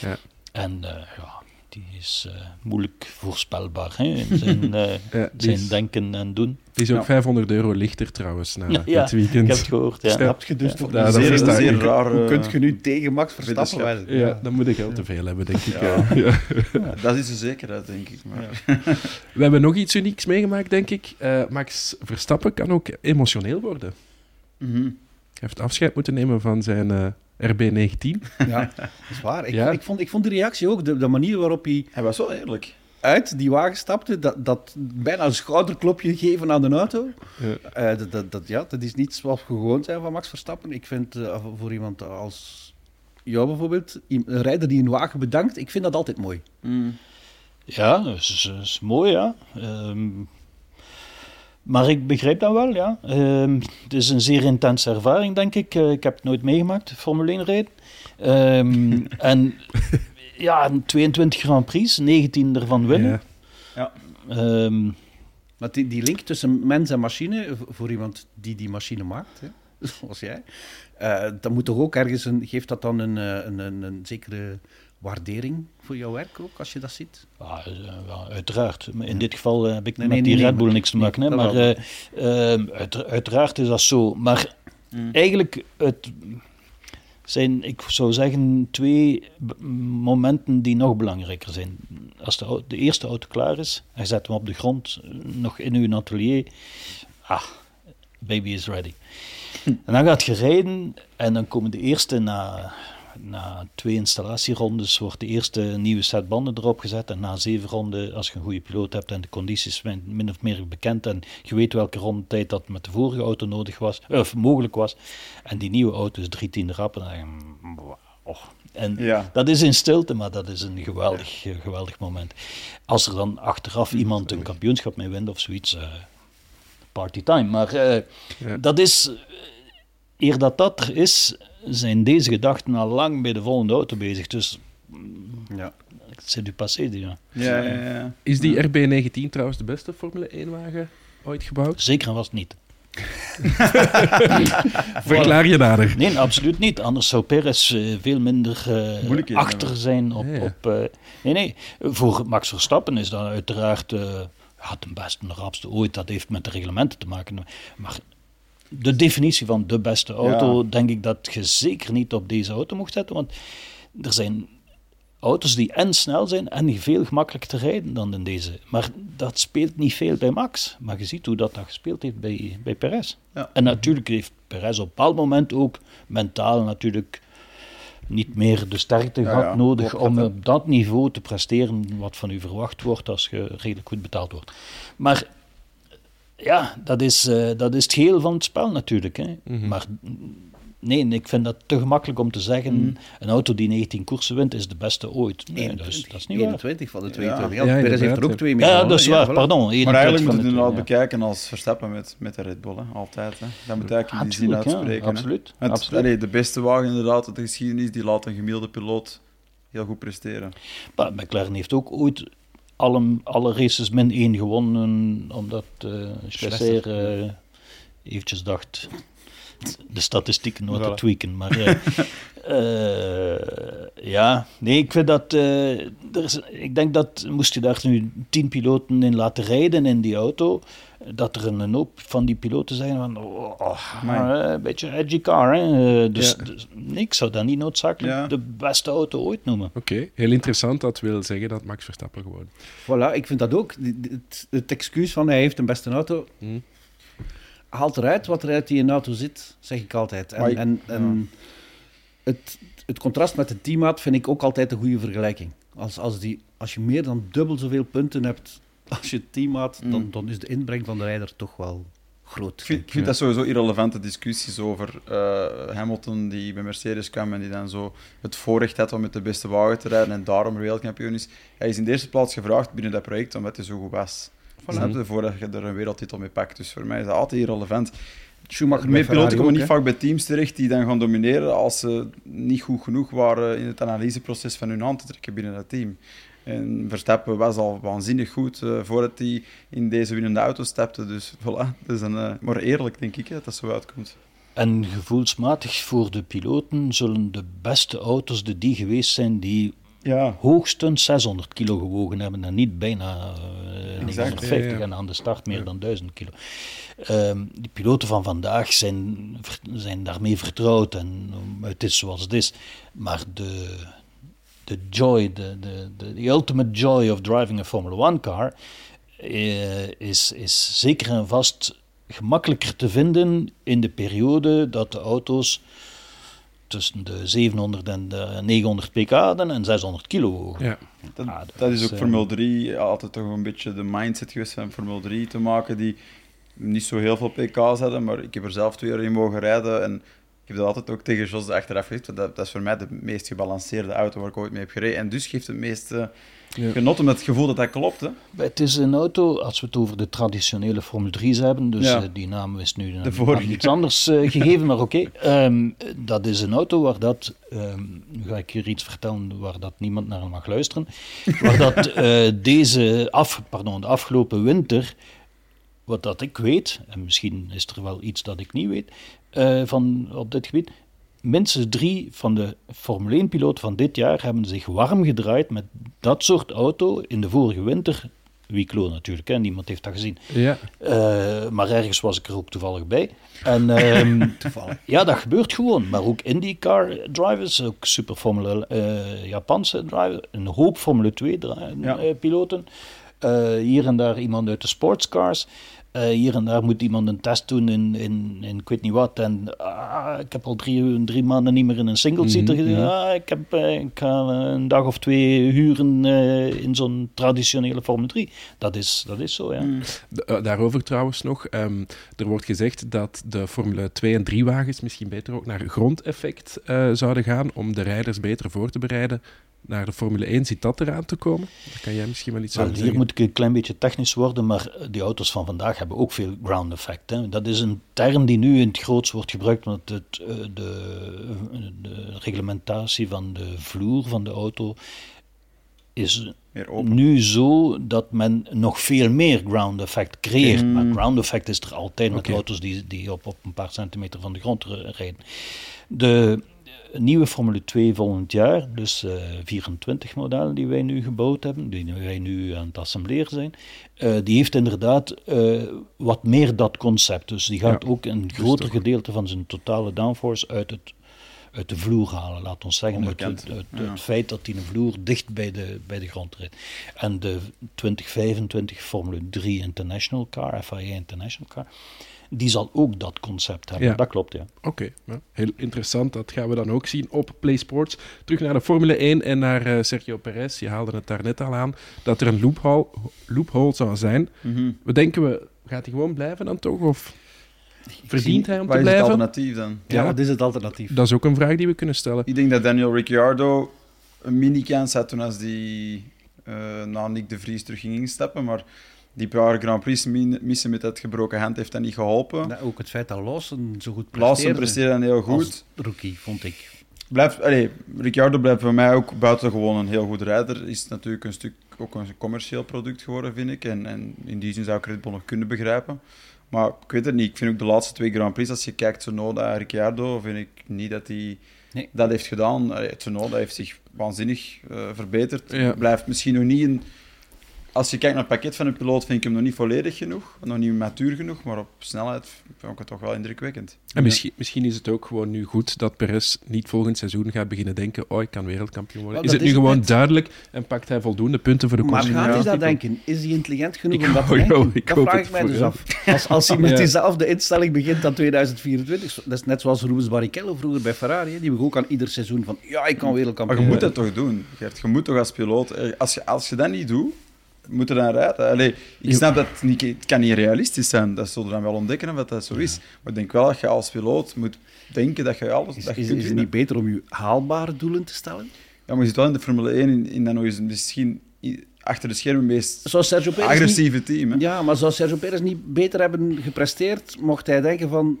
Ja. En ja, die is uh, moeilijk voorspelbaar hè, in zijn, uh, ja, zijn is, denken en doen. Die is ook ja. 500 euro lichter trouwens na ja, het weekend. ik heb het gehoord. Ja. Snap je dus? Ja. Ja, zeer, zeer, zeer raar. Hoe kunt je nu tegen Max Verstappen Ja, dan moet ik heel te veel hebben, denk ik. Ja. Dat is een zekerheid, denk ik. Maar. We hebben nog iets unieks meegemaakt, denk ik. Uh, Max Verstappen kan ook emotioneel worden. Mm -hmm. Hij heeft afscheid moeten nemen van zijn RB19. Ja, dat is waar. Ik, ik, vond, ik vond de reactie ook, de, de manier waarop hij... Hij was wel eerlijk. Uit die wagen stapte, dat, dat bijna een schouderklopje geven aan de auto. Ja. Uh, dat, dat, dat, ja, dat is niet zoals we gewoon zijn van Max Verstappen. Ik vind uh, voor iemand als jou bijvoorbeeld, een rijder die een wagen bedankt, ik vind dat altijd mooi. Mm. Ja, dat is, is, mooi, ja. Um, maar ik begrijp dat wel, ja. Uh, het is een zeer intense ervaring, denk ik. Uh, ik heb het nooit meegemaakt, Formule 1 rijden. Um, en ja, 22 Grand Prix, 19 ervan winnen. Ja. ja. Um, maar die, die link tussen mens en machine, voor iemand die die machine maakt, hè? zoals jij. Uh, dat moet toch ook ergens een, geeft dat dan een, een, een, een zekere waardering voor jouw werk ook, als je dat ziet? Ja, uiteraard. In dit geval heb ik nee, met die Red Bull niks te maken. hè, maar uh, uit, uiteraard is dat zo. Maar mm. eigenlijk, het zijn, ik zou zeggen, twee momenten die nog belangrijker zijn. Als de, de eerste auto klaar is, en je zet hem op de grond, nog in uw atelier, ah, baby is ready. En dan gaat je rijden en dan komen de eerste na na twee installatierondes wordt de eerste nieuwe set banden erop gezet. En na zeven ronden, als je een goede piloot hebt en de condities zijn min of meer bekend en je weet welke rondetijd dat met de vorige auto nodig was, of mogelijk was. En die nieuwe auto is drie tiende rap. En dan oh. En ja. dat is in stilte, maar dat is een geweldig, geweldig moment. Als er dan achteraf iemand een kampioenschap mee wint of zoiets, uh, party time. Maar uh, dat is, eer dat dat er is, zijn deze gedachten al lang bij de volgende auto bezig. Dus ja. c'est du passé Ja, ja, ja. Is die RB19 trouwens de beste Formule 1-wagen ooit gebouwd? Zeker en vast niet. Verklaar je nader. Nee, absoluut niet. Anders zou Perez uh, veel minder uh, achter zijn op... Ja, op uh, nee, nee. Voor Max Verstappen is dat uiteraard ja, de beste, de rapste ooit. Dat heeft met de reglementen te maken. Maar de definitie van de beste auto, denk ik dat je zeker niet op deze auto mocht zetten. Want er zijn auto's die en snel zijn en veel gemakkelijker te rijden dan in deze. Maar dat speelt niet veel bij Max. Maar je ziet hoe dat, dat gespeeld heeft bij, bij Perez. Ja. En natuurlijk heeft Perez op een bepaald moment ook mentaal natuurlijk niet meer de sterkte gehad nodig om op dat niveau te presteren wat van u verwacht wordt als je redelijk goed betaald wordt. Maar ja, dat is, uh, dat is het geheel van het spel natuurlijk. Hè. Mhm. Maar nee, ik vind dat te gemakkelijk om te zeggen: mm. een auto die 19 koersen wint is de beste ooit. Nee, dat, is, dat is niet 21 van de 22. Ja, ja, ja heeft er ook twee meer. Ja, dat is waar, pardon. Maar eigenlijk moet je het inderdaad bekijken als Verstappen met, met de Red Bull, hè. altijd. Hè. Dat moet eigenlijk die zin uitspreken. absoluut. Het, absoluut. Allee, de beste wagen inderdaad, de geschiedenis, die laat een gemiddelde piloot heel goed presteren. Maar McLaren heeft ook ooit alle, alle races min één gewonnen, omdat uh, Schlesser uh, eventjes dacht de statistieken wat te tweaken. Maar uh, ja, nee, ik vind dat. er is, ik denk dat moest je daar nu tien piloten in laten rijden in die auto dat er een hoop van die piloten zijn van, oh, oh een beetje edgy car. Hè? Eh, dus, dus ik zou dat niet noodzakelijk de beste auto ooit noemen. Oké, heel interessant. Dat wil zeggen dat Max Verstappen gewoon... Voilà, ik vind dat ook. Het, het excuus van hij heeft een beste auto... Hmm. Haalt eruit wat er uit die auto zit, zeg ik altijd. En, en, en het, het contrast met de teammaat vind ik ook altijd een goede vergelijking. Als, als, die, als je meer dan dubbel zoveel punten hebt als je team had, dan, mm. dan is de inbreng van de rijder toch wel groot. Ik vind, ik vind dat sowieso irrelevante discussies over uh, Hamilton die bij Mercedes kwam en die dan zo het voorrecht had om met de beste wagen te rijden en daarom wereldkampioen is. Hij is in de eerste plaats gevraagd binnen dat project omdat hij zo goed was. Voilà. Voordat je er een wereldtitel mee pakt. Dus voor mij is dat altijd irrelevant. Schumacher met piloten komen niet vaak bij teams terecht die dan gaan domineren als ze niet goed genoeg waren in het analyseproces van hun hand te trekken binnen dat team. En Verstappen was al waanzinnig goed uh, voordat hij in deze winnende auto stapte. Dus voilà, dat is een, uh, maar eerlijk denk ik hè, dat dat zo uitkomt. En gevoelsmatig voor de piloten zullen de beste auto's de die geweest zijn die ja. hoogstens 600 kilo gewogen hebben en niet bijna uh, 950 en aan de start meer dan 1000 kilo. Um, die piloten van vandaag zijn, zijn daarmee vertrouwd en het is zoals het is. Maar de, de joy, de, de, de, the ultimate joy of driving a Formula One car, uh, is, is zeker en vast gemakkelijker te vinden in de periode dat de auto's tussen de 700 en de 900 pk hadden en 600 kilo Ja, dat, ah, dat, is ook uh, Formule 3 altijd toch een beetje de mindset geweest van Formule 3 te maken, die niet zo heel veel pk's hadden, maar ik heb er zelf twee jaar in mogen rijden en heb dat altijd ook tegen Jos achteraf gezegd. Dat, dat is voor mij de meest gebalanceerde auto waar ik ooit mee heb gereden. En dus geeft het meeste uh, genot met het gevoel dat dat klopt. Hè? Het is een auto, als we het over de traditionele Formule 3's hebben, dus ja. uh, die naam is nu uh, iets anders eh, gegeven, maar oké. Okay. Um, dat is een auto waar dat, um, nu ga ik hier iets vertellen waar dat niemand naar mag luisteren, waar dat eh, deze af, pardon, de afgelopen winter wat dat ik weet, en misschien is er wel iets dat ik niet weet, uh, van, op dit gebied. Minstens drie van de Formule 1-piloten van dit jaar hebben zich warm gedraaid met dat soort auto in de vorige winter. Wieklo natuurlijk, hè? niemand heeft dat gezien. Ja. Uh, maar ergens was ik er ook toevallig bij. En, um, toevallig. Ja, dat gebeurt gewoon. Maar ook IndyCar drivers, ook super Formule uh, Japanse drivers, een hoop Formule 2 ja. piloten. Uh, hier en daar iemand uit de sportscars. Uh, hier en daar moet iemand een test doen in, in, in ik weet niet wat. En ah, ik heb al drie, drie maanden niet meer in een single-seater mm -hmm. ah, ik, heb, uh, ik ga een dag of twee huren uh, in zo'n traditionele Formule 3. Dat is, dat is zo, ja. Mm. Daarover trouwens nog. Um, er wordt gezegd dat de Formule 2 en 3 wagens misschien beter ook naar grondeffect zouden gaan om de rijders beter voor te bereiden naar de Formule 1 zit dat eraan te komen? Daar kan jij misschien wel iets over Hier moet ik een klein beetje technisch worden, maar die auto's van vandaag hebben ook veel ground effect. Hè. Dat is een term die nu in het groots wordt gebruikt, want het, eh, de, de reglementatie van de vloer van de auto is nu zo dat men nog veel meer ground effect creëert. Mm. Maar ground effect is er altijd met auto's die, die op, op een paar centimeter van de grond rijden. De, nieuwe Formule 2 volgend jaar, dus uh, 24 modellen die wij nu gebouwd hebben, die wij nu aan het assembleren zijn, uh, die heeft inderdaad uh, wat meer dat concept. Dus die gaat ja, ook een groter gedeelte van zijn totale downforce uit, het, uit de vloer halen, laat ons zeggen. Uit, het, uit ja. het, feit dat die een vloer dicht bij de, bij de grond rijdt. En de 2025 Formule 3 International Car, FIA International Car, die zal ook dat concept hebben. Ja. Dat klopt, ja. Oké, okay. heel interessant. Dat gaan we dan ook zien op PlaySports. Terug naar de Formule 1 en naar uh, Sergio Perez. Je haalde het daar net al aan, dat er een loophole, loophole zou zijn. Mm -hmm. We denken, we, gaat hij gewoon blijven dan toch? Of verdient hij om te blijven? Wat is het alternatief dan? Ja, ja, wat is het alternatief? Dat is ook een vraag die we kunnen stellen. Ik denk dat Daniel Ricciardo een mini-kans had toen als die uh, na Nick de Vries terug ging instappen, maar die paar Grand Prix missen met dat gebroken hand heeft dat niet geholpen. Ja, ook het feit dat Lawson zo goed presteerde. Lawson presteerde heel goed. Als rookie, vond ik. Blijft, allee, Ricciardo blijft voor mij ook buitengewoon een heel goed rijder. Is natuurlijk een stuk ook een commercieel product geworden, vind ik. En, en in die zin zou ik Red Bull nog kunnen begrijpen. Maar ik weet het niet. Ik vind ook de laatste twee Grand Prix, als je kijkt Tsunoda en Ricciardo, vind ik niet dat hij nee. dat heeft gedaan. Tsunoda heeft zich waanzinnig uh, verbeterd. Ja. Blijft misschien nog niet een als je kijkt naar het pakket van een piloot, vind ik hem nog niet volledig genoeg, nog niet matuur genoeg, maar op snelheid vind ik het toch wel indrukwekkend. En misschien, misschien is het ook gewoon nu goed dat Perez niet volgend seizoen gaat beginnen denken, oh, ik kan wereldkampioen worden. Is het nu gewoon duidelijk en pakt hij voldoende punten voor de Maar gaat hij dat denken? Is hij intelligent genoeg ik om dat te denken? Ik dat vraag ik mij dus af. Als, als hij met diezelfde instelling begint aan 2024, dat is net zoals Rubens Barrichello vroeger bij Ferrari, die we ook aan ieder seizoen van, ja, ik kan wereldkampioen Maar je moet dat toch doen, Gert. Je moet toch als piloot, als je, als je dat niet doet, moeten dan rijden. Allee, ik snap dat het, niet, het kan niet realistisch zijn. Dat zullen we dan wel ontdekken of dat zo is. Maar ik denk wel dat je als piloot moet denken dat je alles... Is, dat je is, is het niet beter om je haalbare doelen te stellen? Ja, maar je zit wel in de Formule 1 in, in dan nog eens misschien achter de schermen meest zou Sergio Perez agressieve niet, team. Hè? Ja, maar zou Sergio Perez niet beter hebben gepresteerd, mocht hij denken van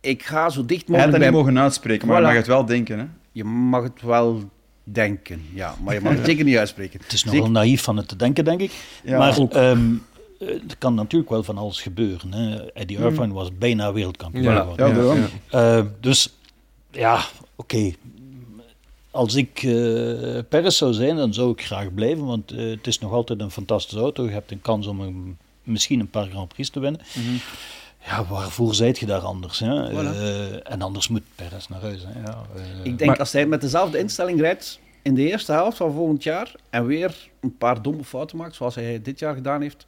ik ga zo dicht mogelijk... Hij had dat niet mogen uitspreken, maar voilà. je mag het wel denken. Hè? Je mag het wel denken, ja. Maar je mag het zeker niet uitspreken. Het is nogal naïef van het te denken, denk ik. Ja, maar um, er kan natuurlijk wel van alles gebeuren. Hè. Eddie Irvine mm. was bijna wereldkampioen. Ja, ja, ja, ja. Uh, dus ja, oké. Okay. Als ik uh, Perez zou zijn, dan zou ik graag blijven, want uh, het is nog altijd een fantastische auto. Je hebt een kans om een, misschien een paar Grand Prix te winnen. Mm -hmm. Ja, waarvoor zijt je daar anders? Hè? Voilà. Uh, en anders moet Perez naar huis. Hè? Ja, uh, ik denk maar, als hij met dezelfde instelling rijdt in de eerste helft van volgend jaar en weer een paar domme fouten maakt, zoals hij dit jaar gedaan heeft,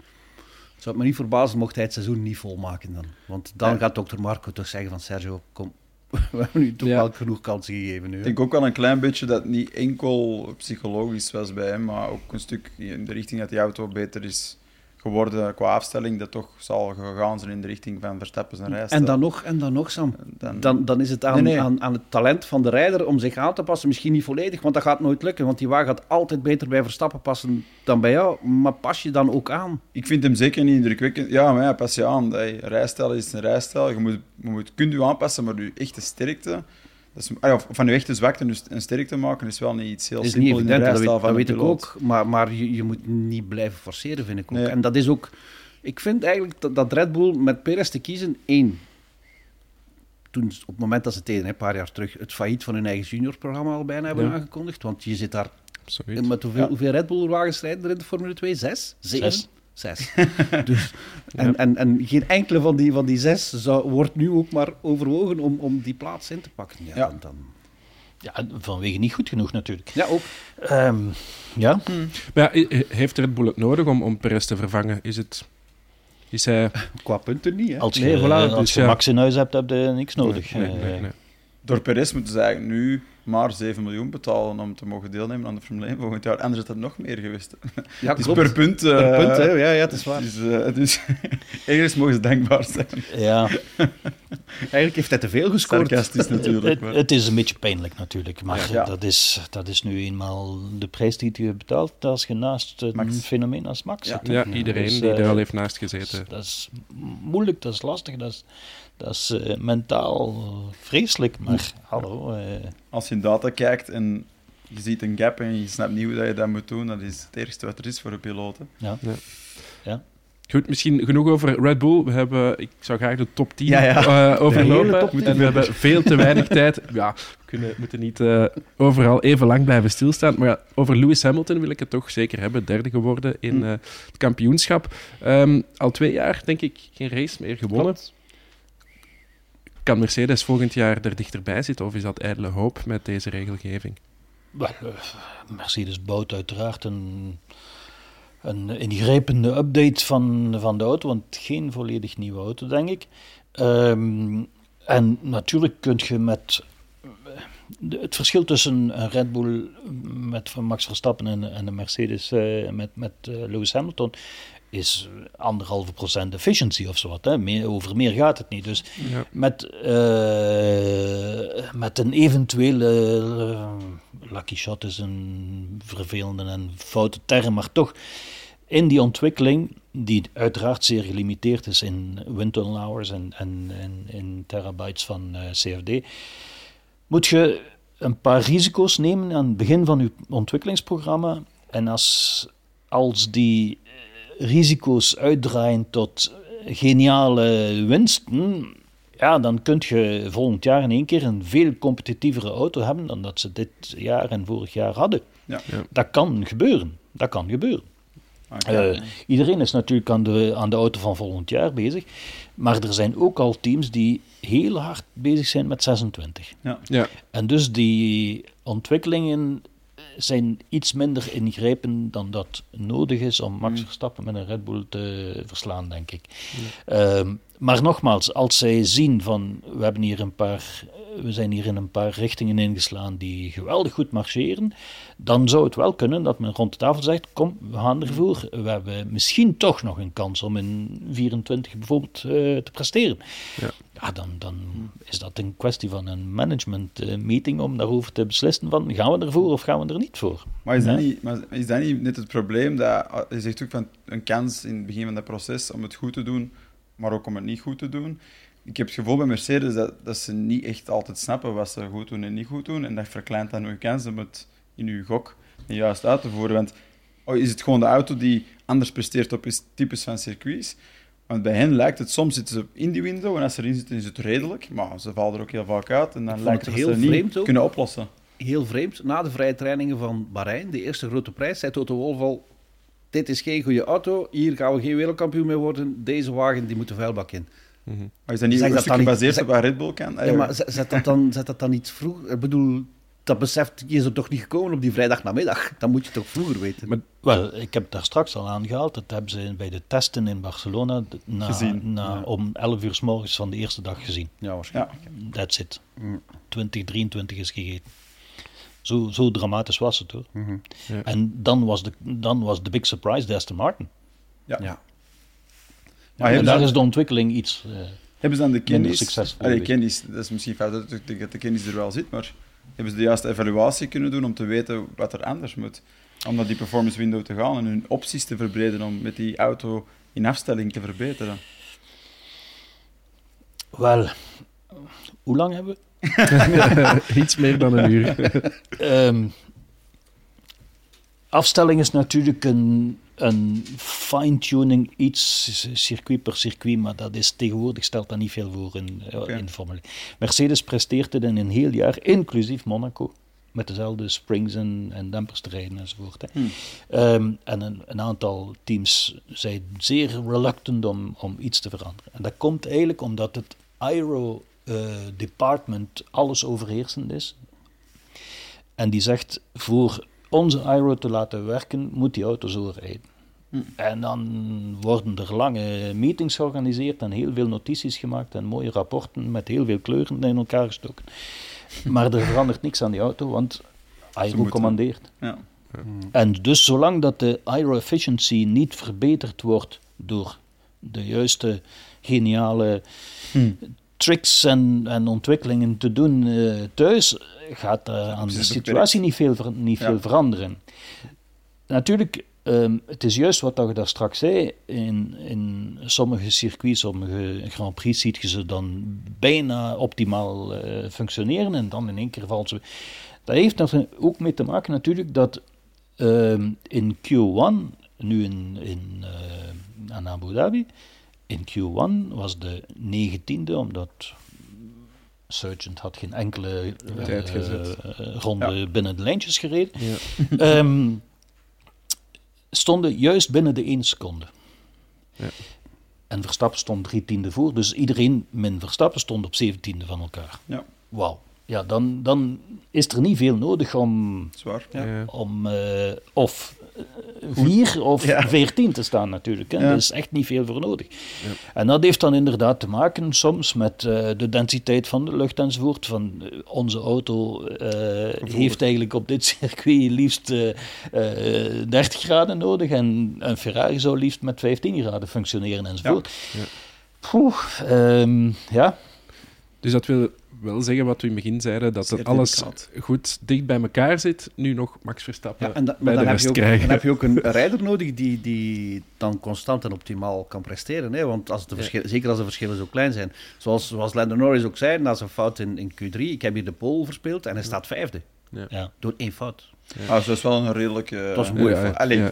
zou het me niet verbazen mocht hij het seizoen niet volmaken dan. Want dan ja. gaat dokter Marco toch zeggen van Sergio, kom, we hebben nu toch ja. wel genoeg kansen gegeven nu. Ik denk ook wel een klein beetje dat het niet enkel psychologisch was bij hem, maar ook een stuk in de richting dat die auto beter is geworden qua afstelling, dat toch zal gegaan zijn in de richting van Verstappen zijn reis. En dan nog, en dan nog Sam. Dan, dan, dan is het aan, nee, nee. Aan, aan het talent van de rijder om zich aan te passen. Misschien niet volledig, want dat gaat nooit lukken. Want die wagen gaat altijd beter bij Verstappen passen dan bij jou. Maar pas je dan ook aan? Ik vind hem zeker niet indrukwekkend. Ja, maar ja, pas je aan. Hey, rijstijl is een rijstijl. Je moet, je moet, kunt je aanpassen, maar je echte sterkte... Dat is, of van je echte zwakte dus een sterk te maken is wel niet iets heel is simpel niet evident, in de dat weet, dat weet ik ook. Maar, maar je, je, moet niet blijven forceren, vind ik ook. Nee. En dat is ook... Ik vind eigenlijk dat, dat Red Bull met Perez te kiezen, één, toen, op het moment dat ze tegen een paar jaar terug het failliet van hun eigen juniorprogramma al bijna hebben aangekondigd. Want je zit daar Absoluut. met hoeveel, hoeveel Red Bull wagens rijden er in de Formule 2? Zes? Zeven? Zes. Zes. dus, en, en, en geen enkele van die, van die zes zou, wordt nu ook maar overwogen om, om die plaats in te pakken. Ja, Dan, ja, vanwege niet goed genoeg natuurlijk. Ja, ook. Um, ja. Hmm. Maar ja, heeft Red Bull het nodig om, om Perez te vervangen? Is het... Is hij... Qua punten niet, hè? Als je, nee, voilà, als dus, je Max in huis hebt, heb je niks nodig. Nee, nee, nee, Door Perez moeten ze eigenlijk nu maar 7 miljoen betalen om te mogen deelnemen aan de Formule 1 volgend jaar. Anders is dat nog meer geweest. Ja, het is per punt. Uh, per punt, hè? Ja, ja, het is waar. Dus, uh, dus ergens mogen ze denkbaar zijn. Ja. Eigenlijk heeft hij te veel gescoord. Sarcastisch natuurlijk. Het, het, is een beetje pijnlijk natuurlijk, maar ja. dat, is, dat is nu eenmaal de prijs die je betaalt als je naast een fenomeen als Max zit. Ja, iedereen dus, die er al eh, heeft naast gezeten. Dat is moeilijk, dat is lastig, dat is dat is uh, mentaal vreselijk, maar hallo. Uh... Als je in data kijkt en je ziet een gap en je snapt niet hoe dat je dat moet doen, dat is het eerste wat er is voor een piloot. Ja. ja. ja. Goed, misschien genoeg over Red Bull. We hebben, ik zou graag de top 10 ja, ja. Uh, overlopen. We hebben veel te weinig tijd. Ja, we kunnen, moeten niet uh, overal even lang blijven stilstaan. Maar ja, over Lewis Hamilton wil ik het toch zeker hebben. Derde geworden in uh, het kampioenschap. Um, al twee jaar, denk ik, geen race meer gewonnen. Klopt. Kan Mercedes volgend jaar er dichterbij zitten of is dat ijdele hoop met deze regelgeving? Eh, Mercedes bouwt uiteraard een, een ingrijpende update van, van de auto, want geen volledig nieuwe auto, denk ik. Ehm, en natuurlijk kun je met het verschil tussen een Red Bull met Max Verstappen en, en een Mercedes uh, met, met Lewis Hamilton is anderhalve procent efficiency of zo wat. Hè. Meer, over meer gaat het niet. Dus met, uh, met een eventuele uh, lucky shot is een vervelende en foute term, maar toch in die ontwikkeling, die uiteraard zeer gelimiteerd is in windtunnel hours en, en, en in terabytes van uh, eh, CFD, moet je een paar risico's nemen aan het begin van je ontwikkelingsprogramma. En als, als die risico's uitdraaien tot geniale winsten, ja, dan kun je volgend jaar in één keer een veel competitievere auto hebben dan dat ze dit jaar en vorig jaar hadden. Ja. Dat kan gebeuren. Dat kan gebeuren. Uh, iedereen is natuurlijk aan de, aan de auto van volgend jaar bezig. Maar er zijn ook al teams die heel hard bezig zijn met 26. Ja. Ja. En dus die ontwikkelingen zijn iets minder ingrijpend dan dat nodig is om Max mm. Verstappen met een Red Bull te verslaan, denk ik. Ehm, maar nogmaals, als zij zien van we hebben hier een paar we zijn hier in een paar richtingen ingeslaan die geweldig goed marcheren, dan zou het wel kunnen dat men rond de tafel zegt, kom, we gaan ervoor. We hebben misschien toch nog een kans om in 24 bijvoorbeeld uh, te presteren. Ja, ja dan, dan is dat een kwestie van een management uh, meeting om daarover te beslissen van, gaan we ervoor of gaan we er niet voor? Maar is, dat, niet, maar is dat niet net het probleem, dat je zegt ook van een kans in het begin van het proces om het goed te doen, maar ook om het niet goed te doen ik heb het gevoel bij Mercedes dat, dat ze niet echt altijd snappen wat ze goed doen en niet goed doen. En dat verkleint dan hun kans om het in uw gok juist uit te voeren. Want oh, is het gewoon de auto die anders presteert op types van circuits? Want bij hen lijkt het, soms zitten ze in die window en als ze erin zitten is het redelijk. Maar ze vallen er ook heel vaak uit en dan lijkt het, het heel dat niet kunnen oplossen. Heel vreemd. Na de vrije trainingen van Bahrein, de eerste grote prijs, zei Toto Wolff al... Dit is geen goede auto, hier gaan we geen wereldkampioen mee worden. Deze wagen die moet de vuilbak in. Mm -hmm. Maar is dat niet zeg dat gebaseerd op waar Red Bull kan? Ja, maar zet dat dan, zet dat dan niet vroeg? Ik bedoel, dat beseft, je is er toch niet gekomen op die vrijdagnamiddag? Dan moet je toch vroeger weten? Maar, wel, ik heb daar straks al aangehaald. Dat hebben ze bij de testen in Barcelona na, gezien, na, om 11 uur s morgens van de eerste dag gezien. Ja, waarschijnlijk. Ja. That's it. Mm. 2023 is gegeten. Zo, zo dramatisch was het hoor. Mm -hmm. ja. En dan was, de, dan was de big surprise de Aston Martin. Ja. ja. Maar en daar is de ontwikkeling iets. Uh, hebben ze dan de kennis? Succesvol allee, kennis, dat is misschien fout dat de kennis er wel zit, maar hebben ze de juiste evaluatie kunnen doen om te weten wat er anders moet? Om naar die performance window te gaan en hun opties te verbreden om met die auto in afstelling te verbeteren? Wel, hoe lang hebben we? Iets meer dan een uur. um, afstelling is natuurlijk een een fine-tuning, iets circuit per circuit, maar dat is tegenwoordig stelt dat niet veel voor in, okay. in Formule Mercedes presteert het in een heel jaar, inclusief Monaco, met dezelfde springs en, en dempers te rijden enzovoort. Hè. Hmm. Ehm, en een, een, aantal teams zijn zeer reluctant om, om iets te veranderen. En dat komt eigenlijk omdat het aero uh, department alles overheersend is. En die zegt, voor onze aero te laten werken, moet die auto zo rijden. Hm. En dan worden er lange meetings georganiseerd en heel veel notities gemaakt en mooie rapporten met heel veel kleuren in elkaar gestoken. Maar er verandert niks aan die auto, want aero commandeert. Ja. En dus zolang dat de aero-efficiency niet verbeterd wordt door de juiste geniale hm tricks en, en ontwikkelingen te doen uh, thuis, gaat uh, aan de situatie niet veel, niet veel veranderen. Natuurlijk, um, het is juist wat je daar straks zei. In, in sommige circuits, sommige Grand Prix, ziet je ze dan bijna optimaal uh, functioneren en dan in één keer valt ze. Dat heeft er ook mee te maken natuurlijk dat um, in Q1, nu in, in aan Abu Dhabi, in Q1 was de 19e, omdat Surgeon had geen enkele uh, ronde binnen de lijntjes gereden. Ja. um, stonden juist binnen de 1 seconde. Ja. En Verstappen stond drie tiende voor, dus iedereen min Verstappen stond op zeventiende van elkaar. Ja. Wauw. Ja, dan, dan is er niet veel nodig om, Zwaar. Ja. om uh, of vier of veertien te staan natuurlijk. Hè. Er is echt niet veel voor nodig. Ja. En dat heeft dan inderdaad te maken soms met uh, de densiteit van de lucht enzovoort. Van, uh, onze auto uh, heeft eigenlijk op dit circuit liefst 30 graden nodig en een Ferrari zou liefst met 15 graden functioneren enzovoort. Ja. Poeh, um, ja. Dus dat wil wel zeggen wat we in het begin zeiden, dat het alles goed dicht bij elkaar zit. Nu nog Max Verstappen ja, en bij de dan rest heb je ook, Dan heb je ook een rijder nodig die, die dan constant en optimaal kan presteren. Hè? Want als de ja. zeker als de verschillen zo klein zijn. Zoals, zoals Lando Norris ook zei, na zijn fout in, in Q3, ik heb hier de pole verspeeld en hij staat vijfde. Ja. Door één fout. Ja. Ah, dat is wel een redelijke... Dat was een mooie ja, Allee,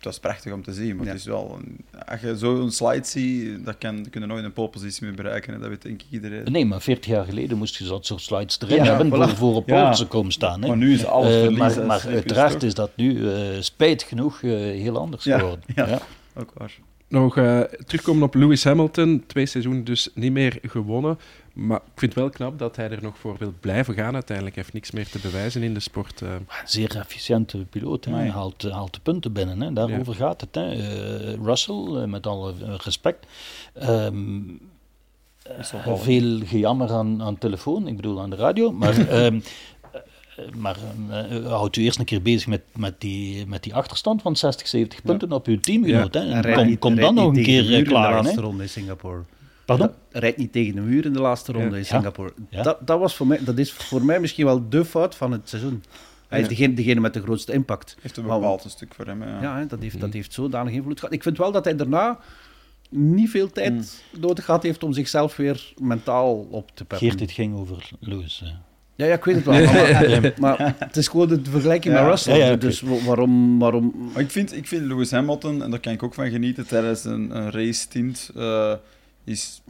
Dat is prachtig om te zien, maar het is wel... als je zo'n slide ziet, dat kan, kun je nooit een polepositie meer bereiken. Dat weet denk ik iedereen. Nee, maar 40 jaar geleden moest je dat soort slides erin hebben voilà. voor, voor op pole te komen staan. Hè. Maar nu is alles uh, Maar, maar uiteraard is dat nu uh, spijt genoeg uh, heel anders geworden. Ja, ook waar. Nog terugkomen op Lewis Hamilton. Twee seizoenen dus niet meer gewonnen. Maar ik vind het wel knap dat hij er nog voor wil blijven gaan. Uiteindelijk heeft niks meer te bewijzen in de sport. Uh. Zeer efficiënte piloot. Hij haalt, haalt de punten binnen. Hè. Daarover gaat het. Hè. Uh, Russell, met alle respect. Um, uh, veel gejammer aan, aan telefoon, ik bedoel aan de radio. Maar, um, maar uh, houdt u eerst een keer bezig met, met, die, met die achterstand van 60, 70 punten ja. op uw teamgenoot. Ja. En kom, kom dan nog een keer klaar. In de laatste ronde in Singapore. Pardon? Rijdt niet tegen de muur in de laatste ronde in Singapore. Dat, dat, was voor mij, dat is voor mij misschien wel de fout van het seizoen. Hij is degene, degene met de grootste impact. Heeft een bepaald een stuk voor hem. Ja, ja dat, heeft, dat heeft zodanig invloed gehad. Ik vind wel dat hij daarna niet veel tijd mm. nodig gehad heeft om zichzelf weer mentaal op te peppen. Geert, dit ging over Lewis. Ja, ja, ik weet het wel. Maar, maar, het is gewoon de vergelijking met Russell. Ja, ja, dus waarom... waarom... Maar ik, vind, ik vind Lewis Hamilton, en daar kan ik ook van genieten tijdens een, een race tint, uh, is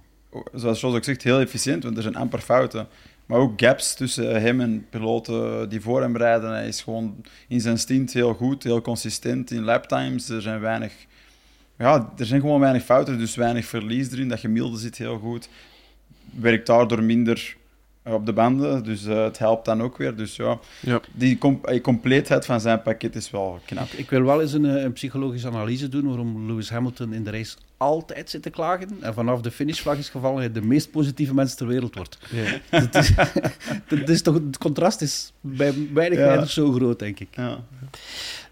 zoals Jos ook zegt, heel efficiënt, want er zijn amper fouten. Maar ook gaps tussen hem en piloten die voor hem rijden. Hij is gewoon in zijn stint heel goed, heel consistent in laptimes. Er zijn weinig... Ja, er zijn gewoon weinig fouten, dus weinig verlies erin. Dat gemiddelde zit heel goed. Werkt daardoor minder op de banden, dus uh, het helpt dan ook weer. Dus ja, ja. die com compleetheid van zijn pakket is wel knap. Ik, ik wil wel eens een, eh, een, psychologische analyse doen waarom Lewis Hamilton in de race altijd zit te klagen en vanaf de finishvlag is gevallen hij de meest positieve mens ter wereld wordt. Ja. dat, is, dat is toch, het contrast is bij weinig ja. zo groot, denk ik. Ja.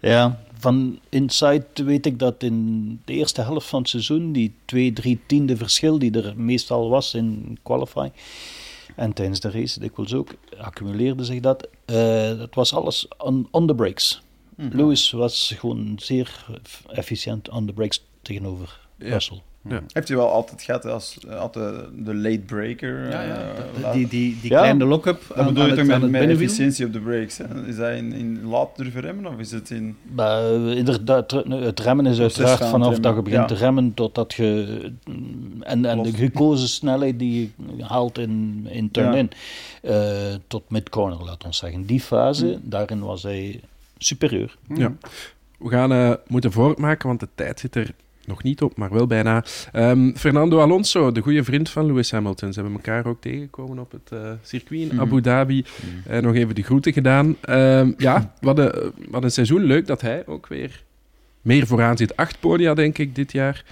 ja, van Inside weet ik dat in de eerste helft van het seizoen die twee, drie tiende verschil die er meestal was in qualifying en tijdens de race dikwijls ook, accumuleerde zich dat. Uh, dat was alles on, on the brakes. Mm Lewis was gewoon zeer efficiënt on the brakes tegenover ja. Russell. Ja. Heeft hij wel altijd gehad als altijd de late breaker? Ja, ja. Uh, die, die, die kleine lock-up. Dat bedoel je toch met, met efficiëntie op de brakes? Hè? Is dat in, in laat durven remmen of is het in... Uh, inderdaad, het remmen is uiteraard vanaf dat je begint te remmen totdat je... En, en de gekozen snelheid die je haalt in, in turn-in uh, tot mid-corner, laat ons zeggen. Die fase, hm. daarin was hij superieur. Ja. We gaan uh, moeten voortmaken, want de tijd zit er nog niet op, maar wel bijna. Um, Fernando Alonso, de goede vriend van Lewis Hamilton. Ze hebben elkaar ook tegengekomen op het uh, circuit in mhm. Abu Dhabi. Mm. Uh, nog even de groeten gedaan. Um, ja, wat een, wat een seizoen. Leuk dat hij ook weer meer vooraan zit. Acht podia, denk ik, dit jaar.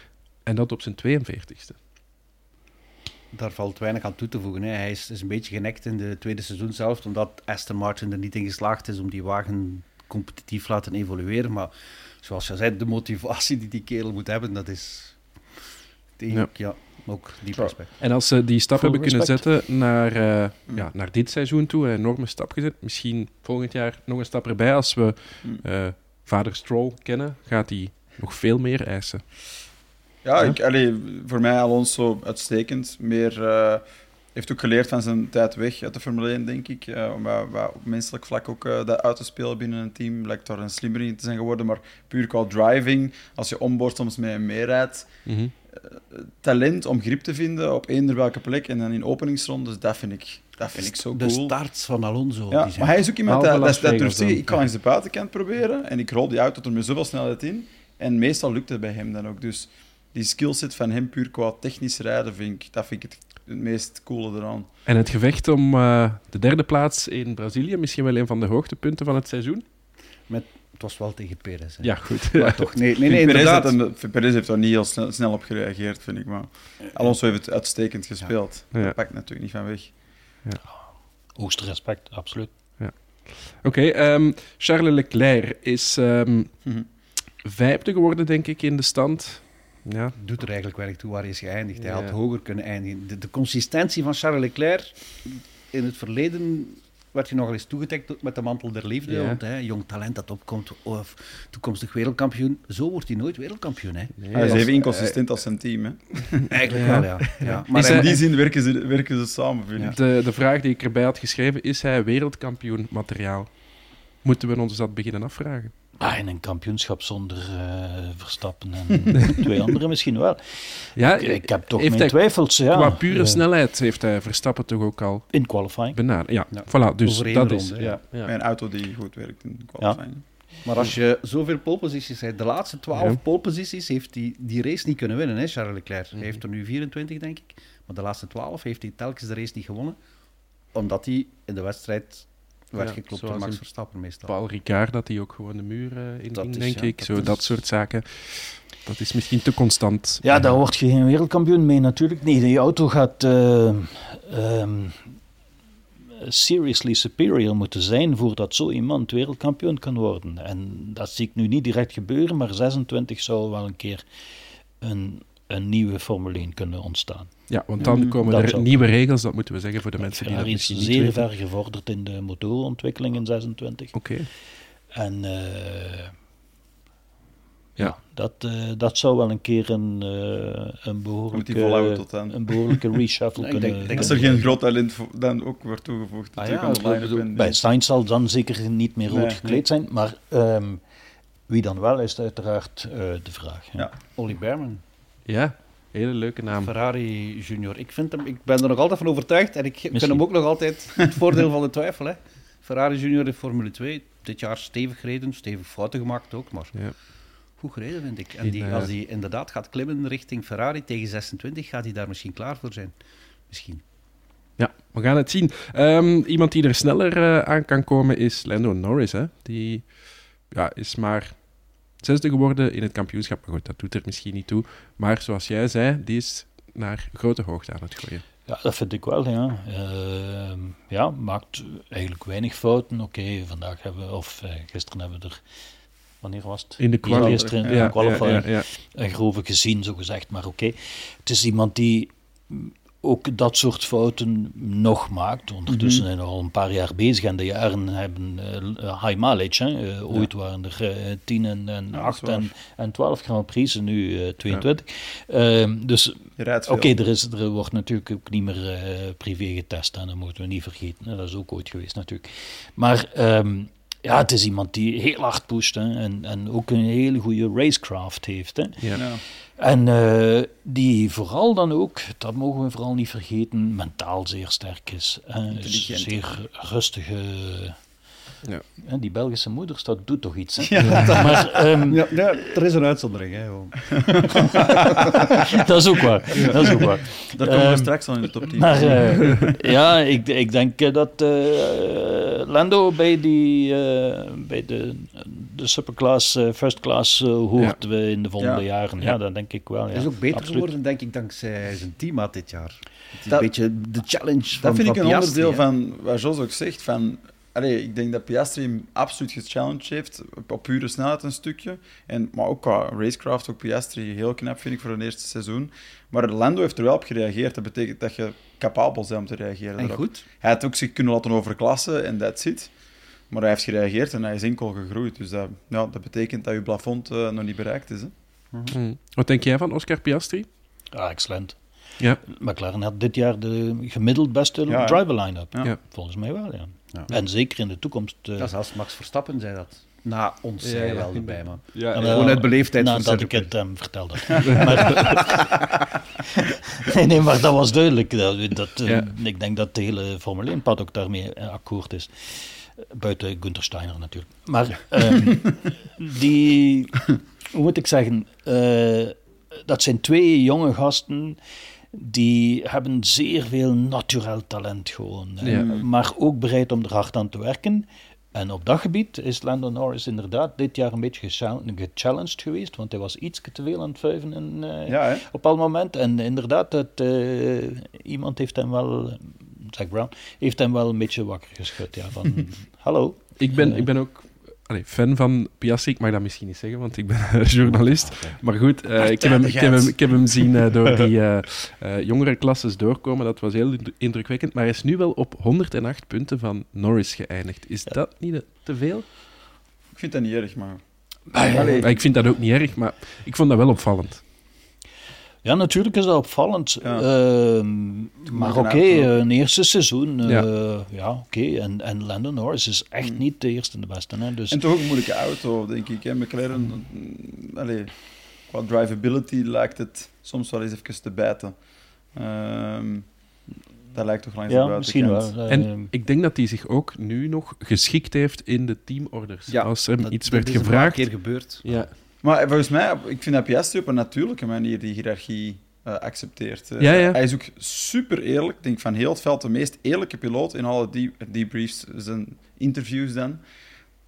En dat op zijn 42ste. Daar valt weinig aan toe te voegen. Hè. Hij is, is, een beetje genekt in de tweede seizoen zelf, omdat Aston Martin er niet in geslaagd is om die wagen competitief laten evolueren. Maar zoals je zei, de motivatie die die kerel moet hebben, dat is denk ja. ook die respect. En als ze die stap hebben kunnen zetten naar, uh, ja, naar dit seizoen toe, een enorme stap gezet, misschien volgend jaar nog een stap erbij. Als we uh, vader Stroll kennen, gaat hij nog veel meer eisen. Ja, Ik, allee, voor mij Alonso uitstekend. Meer... Uh, heeft ook geleerd van zijn tijd weg uit de Formule 1, denk ik. Uh, om op menselijk vlak ook uh, dat uit te spelen binnen een team. Lijkt daar een slimmer in te zijn geworden. Maar puur qua driving, als je onboard soms mee en mee rijdt, mhm. eh, talent om grip te vinden op eender welke plek en dan in openingsrondes, dat vind ik, dat vind ik zo cool. De start van Alonso. Ja, maar hij is ook iemand dat, dat, dat durft zeggen, ik ga eens de buitenkant proberen en ik rol die auto er met zoveel snelheid in. En meestal lukt het bij hem dan ook. Dus die skillset van hem puur qua technisch rijden, vind ik, dat vind ik het het meest coole eraan. En het gevecht om uh, de derde plaats in Brazilië, misschien wel een van de hoogtepunten van het seizoen? Met, het was wel tegen Perez. Hè. Ja, goed. Maar toch, nee, nee, nee, Perez, had hem, Perez heeft daar niet heel snel, snel, op gereageerd, vind ik. Maar Alonso heeft het uitstekend gespeeld. Ja. Dat pakt natuurlijk niet van weg. Ja. Hoogste respect, absoluut. Ja. Oké, okay, um, ehm, Charles Leclerc is um, mm -hmm. vijfde geworden, denk ik, in de stand. Ja. Doet er eigenlijk weinig toe waar hij is geëindigd. Hij had hoger kunnen eindigen. De, de, consistentie van Charles Leclerc in het verleden werd je nogal eens toegedekt met de mantel der liefde. Ja. Want hè, jong talent dat opkomt, of toekomstig wereldkampioen. Zo wordt hij nooit wereldkampioen. Hè. Nee, hij is even inconsistent als zijn team. Hè. Eigenlijk wel, ja. ja. Maar in die zin werken ze, werken ze samen, vind ik. De, de vraag die ik erbij had geschreven, is hij wereldkampioen materiaal? Moeten we ons dat beginnen afvragen? Ah, in een kampioenschap zonder uh, Verstappen en twee anderen misschien wel. Ja, ik, ik heb toch mijn twijfels. Ja. Qua pure uh, snelheid heeft hij Verstappen toch ook al... In qualifying. Benaderd. Ja, ja. voilà. Dus dat is... Ja, ja. Een auto die goed werkt in qualifying. Maar als je zoveel poleposities hebt, de laatste twaalf ja. poleposities heeft hij die race niet kunnen winnen, hè, Charles Leclerc. Hij heeft er nu 24, denk ik. Maar de laatste twaalf heeft hij telkens de race niet gewonnen, omdat hij in de wedstrijd werd ja, geklopt door Max Verstappen meestal. Paul Ricard, dat hij ook gewoon de muur uh, in ging, denk ik. Dat Zo, dat soort zaken. Dat is misschien te constant. Ja, daar word je geen wereldkampioen mee natuurlijk. Nee, die auto gaat uh, um, seriously superior moeten zijn voordat zo iemand wereldkampioen kan worden. En dat zie ik nu niet direct gebeuren, maar 26 zou wel een keer een, een nieuwe Formule 1 kunnen ontstaan. Ja, want dan komen er nieuwe regels, dat moeten we zeggen voor de mensen die dat misschien is zeer ver gevorderd in de motorontwikkeling in 26. Oké. En uh, ja, dat, uh, dat zou wel een keer een, uh, een behoorlijke, tot een behoorlijke reshuffle kunnen... Denk, denk Als er geen groot talent dan ook wordt toegevoegd. Ah, ja, bedoel, bij Sainz zal dan zeker niet meer rood nee, gekleed nee. zijn, maar um, wie dan wel is uiteraard de vraag. Ja. Olly Berman. Ja, Hele leuke naam. Ferrari Junior. Ik, vind hem, ik ben er nog altijd van overtuigd en ik vind hem ook nog altijd het voordeel van de twijfel. Hè. Ferrari Junior in Formule 2. Dit jaar stevig gereden, stevig fouten gemaakt ook, maar ja. goed gereden vind ik. En die, als hij inderdaad gaat klimmen richting Ferrari tegen 26, gaat hij daar misschien klaar voor zijn. Misschien. Ja, we gaan het zien. Um, iemand die er sneller uh, aan kan komen is Lando Norris. Hè? Die ja, is maar zesde geworden in het kampioenschap. Maar goed, dat doet er misschien niet toe. Maar zoals jij zei, die is naar grote hoogte aan het gooien. Ja, dat vind ik wel, ja. Uh, ja, maakt eigenlijk weinig fouten. Oké, vandaag hebben we, of uh, gisteren hebben we er, wanneer was het? In de qualifier. Gisteren in de qualifier ja, ja, ja, een grove gezien, zo gezegd. Maar oké, het is iemand die ook dat soort fouten nog maakt. Ondertussen zijn we al een paar jaar bezig en de jaren hebben uh, high mileage. Hè. Uh, ooit waren er uh, 10 en, en ja, 8 en, en 12 Grand Prix en nu 22. Ja. dus oké, okay, er, is, er wordt natuurlijk ook niet meer privé getest en dat moeten we niet vergeten. Dat is ook ooit geweest natuurlijk. Maar um, ja, het is iemand die heel hard pusht hè, en, en ook een hele goede racecraft heeft. Hè. Ja. En uh, die vooral dan ook, dat mogen we vooral niet vergeten, mentaal zeer sterk is. Hè. Zeer rustige ja. En die Belgische moeders, dat doet toch iets. Hè? Ja, maar, um... ja, ja, er is een uitzondering. Hè, dat is ook waar. Dat is ook waar. Daar komen we um, straks al in de top 10. Maar uh, ja, ik, ik denk dat uh, Lando bij, die, uh, bij de, de superclass, first class hoort we in de volgende jaren. Ja, dat denk ik wel. Hij is ook beter Absoluut. geworden, denk ik, dankzij zijn teammaat dit jaar. Het is dat, een beetje de challenge dat van Dat vind ik een onderdeel van wat Jos ook zegt, van Allee, ik denk dat Piastri hem absoluut gechallenged heeft, op pure snelheid een stukje. En, maar ook qua racecraft, ook Piastri heel knap vind ik voor een eerste seizoen. Maar Lando heeft er wel op gereageerd. Dat betekent dat je capabel bent om te reageren. En goed. Hij had ook zich kunnen laten overklassen en that's it. Maar hij heeft gereageerd en hij is enkel gegroeid. Dus dat, ja, dat betekent dat je plafond uh, nog niet bereikt is. Hè? Mm. Wat denk jij van Oscar Piastri? Ah, excellent. Ja. McLaren had dit jaar de gemiddeld beste Ja, driver line-up. Ja. Ja. Volgens mij wel, ja. Ja. En zeker in de toekomst. eh, Ja, zelfs Max Verstappen zei dat. Na ons Ja, wel erbij, man. Ja, en, eh, Gewoon uit beleefdheid Nadat ik het hem vertelde. maar, nee, nee, maar dat was duidelijk. Dat, dat, eh, Ja. Ik denk dat de hele Formule 1-pad ook daarmee eh, akkoord is. Buiten Gunther Steiner natuurlijk. Maar ehm, die, hoe moet ik zeggen, eh, dat zijn twee jonge gasten die hebben zeer veel naturel talent gewoon. Ja. Maar ook bereid om er hard aan te werken. En op dat gebied is Lando Norris inderdaad dit jaar een beetje gechal- gechallenged geweest, want hij was iets te veel aan het vuiven in, eh, Ja, hè? op al moment. En inderdaad, eh, iemand heeft hem wel, Zack Brown, heeft hem wel een beetje wakker geschud. Ja, van, hallo. Ik ben, Eh. ik ben ook allee, fan van Piastri. Ik mag dat misschien niet zeggen, want ik ben journalist. Maar goed, eh, ik, heb hem, ik, heb hem, ik heb hem zien eh, door die eh, eh, jongere klasses doorkomen. Dat was heel indru- indrukwekkend. Maar hij is nu wel op 108 punten van Norris geëindigd. Is dat niet te veel? Ik vind dat niet erg, maar... Allee. Maar ik vind dat ook niet erg, maar ik vond dat wel opvallend. Ja, natuurlijk is dat opvallend. Ja. Ehm, maar oké, uitloop. een eerste seizoen. eh, Ja. ja, oké. En, en Lando Norris is echt niet de eerste en de beste. Hè? Dus, En toch ook een moeilijke auto, denk ik. Hè? McLaren, mm, allee, qua drivability lijkt het soms wel eens even te bijten. Ehm, dat lijkt toch langs de ja, misschien wel. En Ehm, ik denk dat hij zich ook nu nog geschikt heeft in de teamorders. Ja, Als er Dat- iets dat werd is een gevraagd. keer gebeurd. Ja, Maar volgens mij, ik vind dat Piastri op een natuurlijke manier die hiërarchie eh, accepteert. Eh, Ja, ja. Hij is ook super eerlijk. Ik denk van heel het veld de meest eerlijke piloot in alle die- debriefs, zijn interviews dan.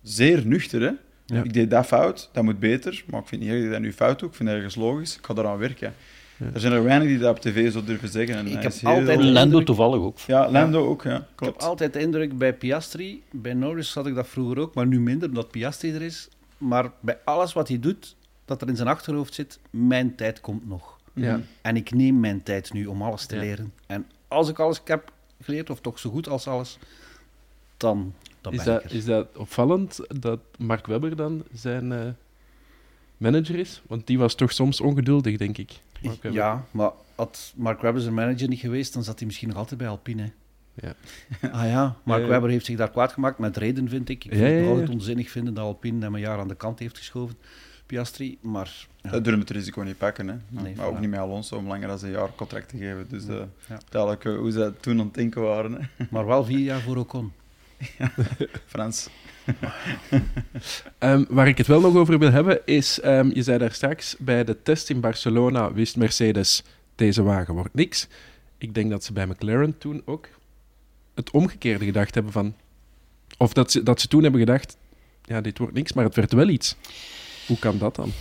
Zeer nuchter, hè? Ja. Ik deed dat fout, dat moet beter. Maar ik vind niet dat ik dat nu fout doe. Ik vind dat ergens logisch. Ik ga eraan werken. Ja. Er zijn er weinig die dat op tv zo durven zeggen. En Ik hij heb heel- altijd- Lando indruk- toevallig ook. Ja, Lando ook, ja. Ik Klopt. heb altijd de indruk bij Piastri, bij Norris had ik dat vroeger ook, maar nu minder omdat Piastri er is. Maar bij alles wat hij doet, dat er in zijn achterhoofd zit, mijn tijd komt nog. ja. En ik neem mijn tijd nu om alles te Ja. leren. En als ik alles heb geleerd, of toch zo goed als alles, dan, dan Is, ben dat, ik er. is dat opvallend dat Mark Webber dan zijn eh, manager is? Want die was toch soms ongeduldig, denk ik. Ja, maar had Mark Webber zijn manager niet geweest, dan zat hij misschien nog altijd bij Alpine. Ja. Ah ja, Mark Ja, ja. Webber heeft zich daar kwaad gemaakt met reden, vind ik. Ik vind Ja, het ja, ja. altijd onzinnig vinden dat Alpine hem een jaar aan de kant heeft geschoven, Piastri. Maar ja, Dat durven het risico niet pakken. Hè. Nee, maar ook niet met Alonso om langer dan een jaar contract te geven. Dus eh Ja. duidelijk eh, hoe ze toen aan het denken waren. Hè. Maar wel vier jaar voor Ocon. Frans. Ehm, waar ik het wel nog over wil hebben is, ehm, je zei daar straks, bij de test in Barcelona wist Mercedes, deze wagen wordt niks. Ik denk dat ze bij McLaren toen ook het omgekeerde gedacht hebben van... Of dat ze, dat ze toen hebben gedacht, ja, dit wordt niks, maar het werd wel iets. Hoe kan dat dan?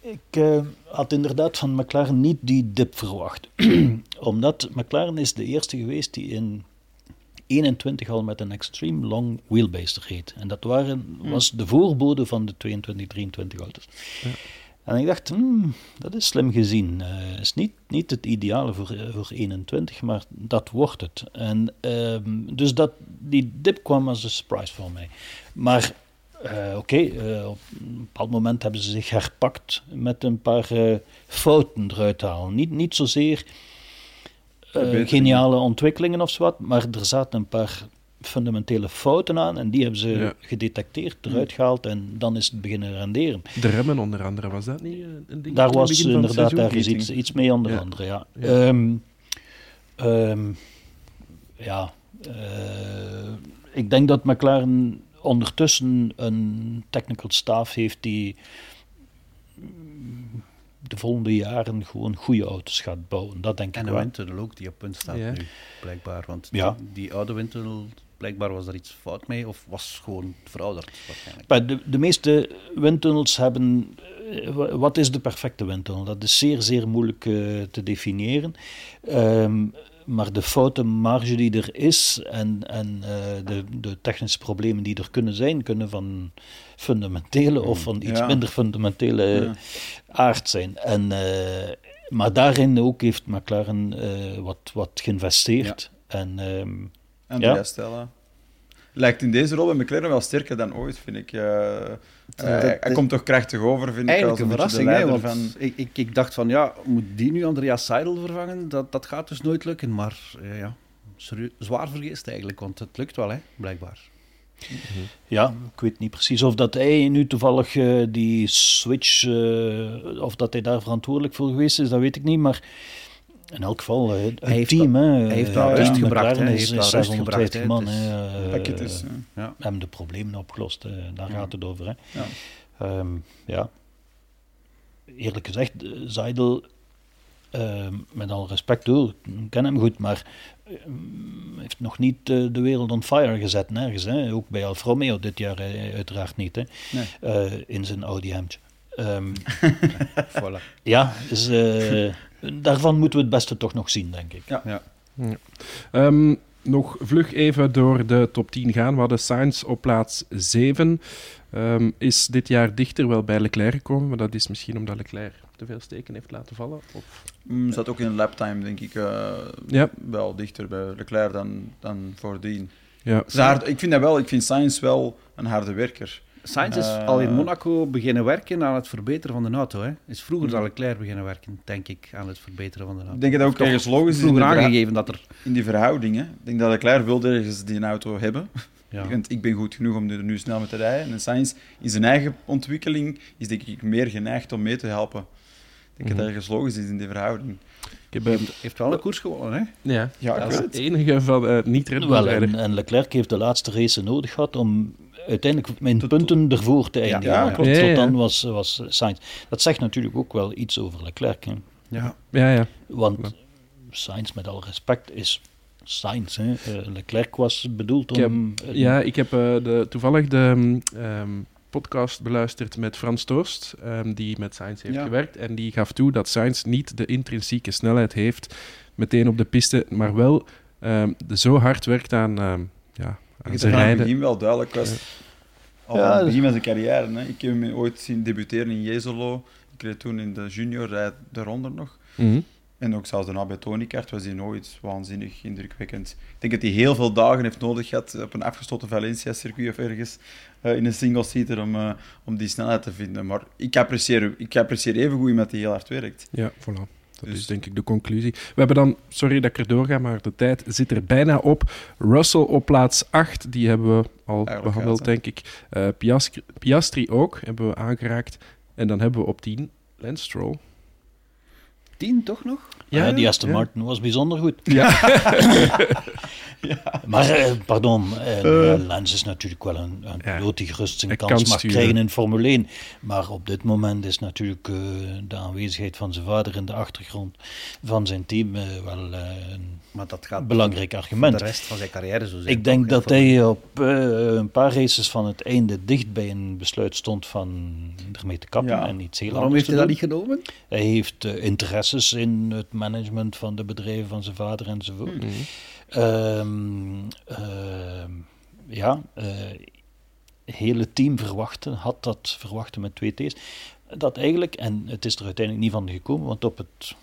Ik eh, had inderdaad van McLaren niet die dip verwacht. Omdat McLaren is de eerste geweest die in 21 al met een extreme long wheelbase reed. En dat waren, was de voorbode van de 22, 23 auto's. Ja. En ik dacht, hmm, dat is slim gezien. Het is niet, niet het ideale voor, voor 21, maar dat wordt het. En, ehm, dus dat, die dip kwam als een surprise voor mij. Maar oké, okay, op een bepaald moment hebben ze zich herpakt met een paar fouten eruit te halen. Niet, niet zozeer geniale ontwikkelingen of zo wat, maar er zaten een paar fundamentele fouten aan en die hebben ze gedetecteerd, eruit gehaald en dan is het beginnen renderen. De remmen onder andere, was dat niet een ding? Daar was inderdaad daar is iets, iets mee onder andere, ja. Ja, um, um, ja uh, ik denk dat McLaren ondertussen een technical staff heeft die de volgende jaren gewoon goede auto's gaat bouwen. Dat denk en ik wel. En de Winter ook, die op punt staat ja. nu, blijkbaar. Want ja. die, die oude Winter blijkbaar was er iets fout mee of was gewoon verouderd waarschijnlijk. De, de meeste windtunnels hebben... Wat is de perfecte windtunnel? Dat is zeer, zeer moeilijk uh, te definiëren. Um, maar de foute marge die er is en, en uh, de, de technische problemen die er kunnen zijn, kunnen van fundamentele of van iets ja. minder fundamentele ja. aard zijn. En, uh, maar daarin ook heeft McLaren wat, wat geïnvesteerd. Ja. En, um, Andrea ja. Stella lijkt in deze rol bij McLaren wel sterker dan ooit, vind ik. Uh, hij, hij komt toch krachtig over, vind Eigenlijk ik. een verrassing, hè, want van... ik, ik, ik, dacht van, ja, moet die nu Andreas Seidel vervangen? Dat, dat gaat dus nooit lukken, maar uh, ja, zwaar vergeest eigenlijk, want het lukt wel, hè, blijkbaar. Ja, ik weet niet precies of dat hij nu toevallig uh, die switch, of dat hij daar verantwoordelijk voor geweest is, dat weet ik niet, maar in elk geval, het hij heeft team, hij heeft daar rust gebracht. Hij heeft daar rust gebracht. man. Dus, uh, is, ja. hebben de problemen opgelost. Daar ja. gaat het over. Hè. Ja. Um, ja. Eerlijk gezegd, Zeidel, uh, met al respect door, ik ken hem goed, maar heeft nog niet de wereld on fire gezet, nergens. Hè. Ook bij Alfa Romeo dit jaar uiteraard niet, hè. Nee. in zijn Audi hemdje. Um, voilà. Ja, dus daarvan moeten we het beste toch nog zien, denk ik. Ja. ja. ja. Um, nog vlug even door de top 10 gaan. We hadden Sainz op plaats 7. Um, is dit jaar dichter wel bij Leclerc gekomen, maar dat is misschien omdat Leclerc te veel steken heeft laten vallen? Of? Mm, zat ook in laptime, denk ik, uh, ja. wel dichter bij Leclerc dan, dan voordien. Ja. Hard, ik vind dat wel, ik vind Sainz wel een harde werker. Sainz is uh, al in Monaco beginnen werken aan het verbeteren van de auto. Hè? Is vroeger dan Leclerc beginnen werken, denk ik, aan het verbeteren van de auto. Ik denk dat ook ergens logisch is. Vroeger aangegeven dat er... In die verhoudingen. Ik denk dat Leclerc wilde ergens die auto hebben. Ja. Want ik ben goed genoeg om er nu snel mee te rijden. En Sainz in zijn eigen ontwikkeling is denk ik meer geneigd om mee te helpen. Ik denk mm -hmm. dat ergens logisch is in die verhouding. Ik heb, heeft wel een koers gewonnen, hè? Ja, ja dat is het enige van uh, niet Red Bull en, en Leclerc heeft de laatste race nodig gehad om uiteindelijk mijn tot, punten tot, ervoor te eindigen. Ja, ja, tot dan was, was Sainz. Dat zegt natuurlijk ook wel iets over Leclerc. Hè. Ja. Ja, ja. Want Sainz, met al respect, is Sainz. Hè. Uh, Leclerc was bedoeld om... Ik heb, ja, ik heb uh, de, toevallig de um, podcast beluisterd met Frans Toost, um, die met Sainz heeft ja. gewerkt. En die gaf toe dat Sainz niet de intrinsieke snelheid heeft meteen op de piste, maar wel um, zo hard werkt aan... ja, ik denk dat het begin wel duidelijk was. Ja. Al ja, aan het begin van zijn carrière. Hè. Ik heb hem ooit zien debuteren in Jezelo. Ik reed toen in de junior rijd eronder nog. Mm -hmm. En ook zelfs daarna bij Tonikart was hij nooit waanzinnig indrukwekkend. Ik denk dat hij heel veel dagen heeft nodig gehad op een afgesloten Valencia-circuit of ergens uh, in een single-seater om, uh, om die snelheid te vinden. Maar ik apprecieer, ik apprecieer even goed iemand die heel hard werkt. Ja, voilà. Dat dus. is denk ik de conclusie. We hebben dan, sorry dat ik er doorga, maar de tijd zit er bijna op. Russell op plaats 8, die hebben we al Eigenlijk behandeld, gaat, denk ik. Uh, Piastri, Piastri, ook, hebben we aangeraakt. En dan hebben we op 10 Lance Stroll. 10 toch nog? Ja, ja die Aston ja. Martin was bijzonder goed. Ja. ja. Maar, eh, pardon, uh, uh. Lens is natuurlijk wel een, een ja. piloot die gerust zijn kans, kans mag sturen. krijgen in Formule 1. Maar op dit moment is natuurlijk uh, de aanwezigheid van zijn vader in de achtergrond van zijn team wel een maar dat gaat belangrijk argument. de rest van zijn carrière zo zijn. Ik denk dat hij op een paar races van het einde dicht bij een besluit stond van ermee te kappen en iets heel Waarom heeft hij dat niet genomen? Hij heeft interesses in het management van de bedrijven van zijn vader enzovoort. Mm -hmm. Um, uh, ja, uh, hele team verwachten, had dat verwachten met twee T's. dat eigenlijk, en het is er uiteindelijk niet van gekomen, want op het,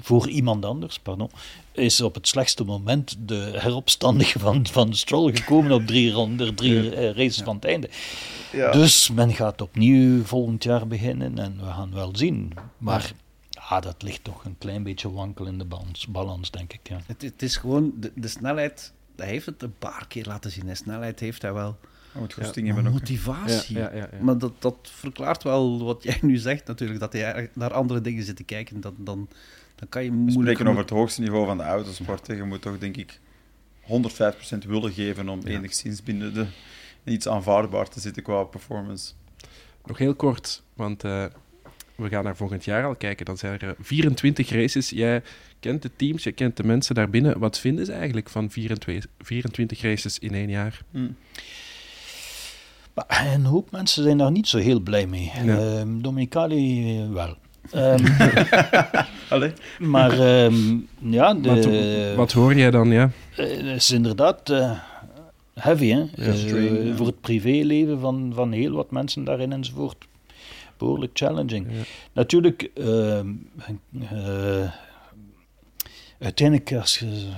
voor iemand anders, pardon, is op het slechtste moment de heropstandige van, van Stroll gekomen op drie, ronden, drie eh, races van het einde. Ja. Dus men gaat opnieuw volgend jaar beginnen en we gaan wel zien. Maar ja, dat ligt toch een klein beetje wankel in de balans, balans denk ik. Ja. Het, het is gewoon de, de snelheid, hij heeft het een paar keer laten zien. De snelheid heeft hij wel. Oh, motivatie. Ja, ja, maar dat, dat verklaart wel wat jij nu zegt natuurlijk, dat hij naar andere dingen zit te kijken. Dat, dan, dan kan je moeilijk... We spreken over het hoogste niveau van de autosport. Je moet toch, denk ik, 105% willen geven om enigszins binnen de, iets aanvaardbaar te zitten qua performance. Nog heel kort, want uh, we gaan naar volgend jaar al kijken. Dan zijn er 24 races. Jij kent de teams, je kent de mensen daarbinnen. Wat vinden ze eigenlijk van 24, 24 races in één jaar? Hmm. Een hoop mensen zijn daar niet zo heel blij mee. Ja. Ehm, Dominicali eh, wel. Um, maar um, ja... De, wat, wat, hoor jij dan, ja? Het is inderdaad uh, heavy, hè? Ja, uh, Voor het privéleven van, van heel wat mensen daarin enzovoort. Behoorlijk challenging. Ja. Natuurlijk, uh, uiteindelijk als je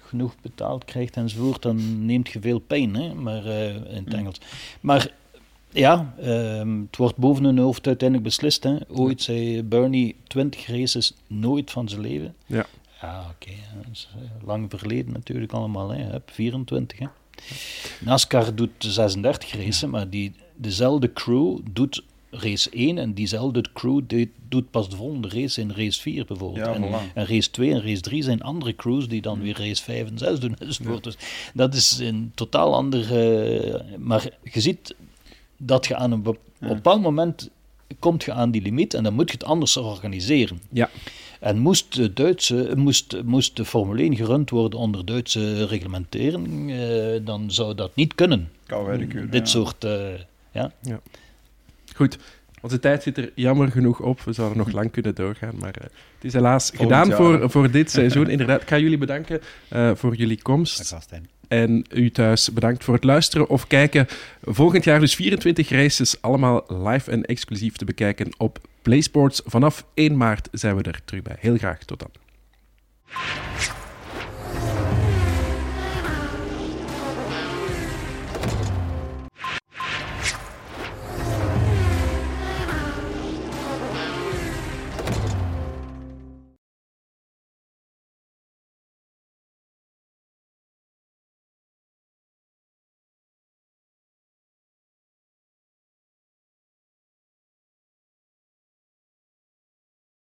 genoeg betaald krijgt enzovoort, dan neemt je veel pijn, hè? Maar, uh, in het mm. Engels. Maar ja, uh, het wordt boven hun hoofd uiteindelijk beslist. Hè? Ooit zei Bernie 20 races nooit van zijn leven. Ja. Ja, oké. Okay. Eh, lang verleden natuurlijk allemaal. Hè? 24. Hè? NASCAR doet 36 races, maar die, dezelfde crew doet race 1 en diezelfde crew doet pas de volgende race in race 4 bijvoorbeeld. en, en, race 2 en race 3 zijn andere crews die dan weer race 5 en 6 doen enzovoort. Dus dat is een totaal andere... maar je ziet dat je aan een op een bepaald moment komt je aan die limiet en dan moet je het anders organiseren. Ja. En moest de, Duitse, moest, moest de Formule 1 gerund worden onder Duitse reglementering, eh, dan zou dat niet kunnen. Kunnen, Dit soort... Uh, ja. ja. Goed, onze tijd zit er jammer genoeg op. We zouden nog lang kunnen doorgaan, maar uh, het is helaas gedaan voor, voor dit seizoen. Inderdaad, ik ga jullie bedanken uh, voor jullie komst. En u thuis bedankt voor het luisteren of kijken. Volgend jaar dus 24 races, allemaal live en exclusief te bekijken op PlaySports. Vanaf 1 maart zijn we er terug bij. Heel graag, tot dan.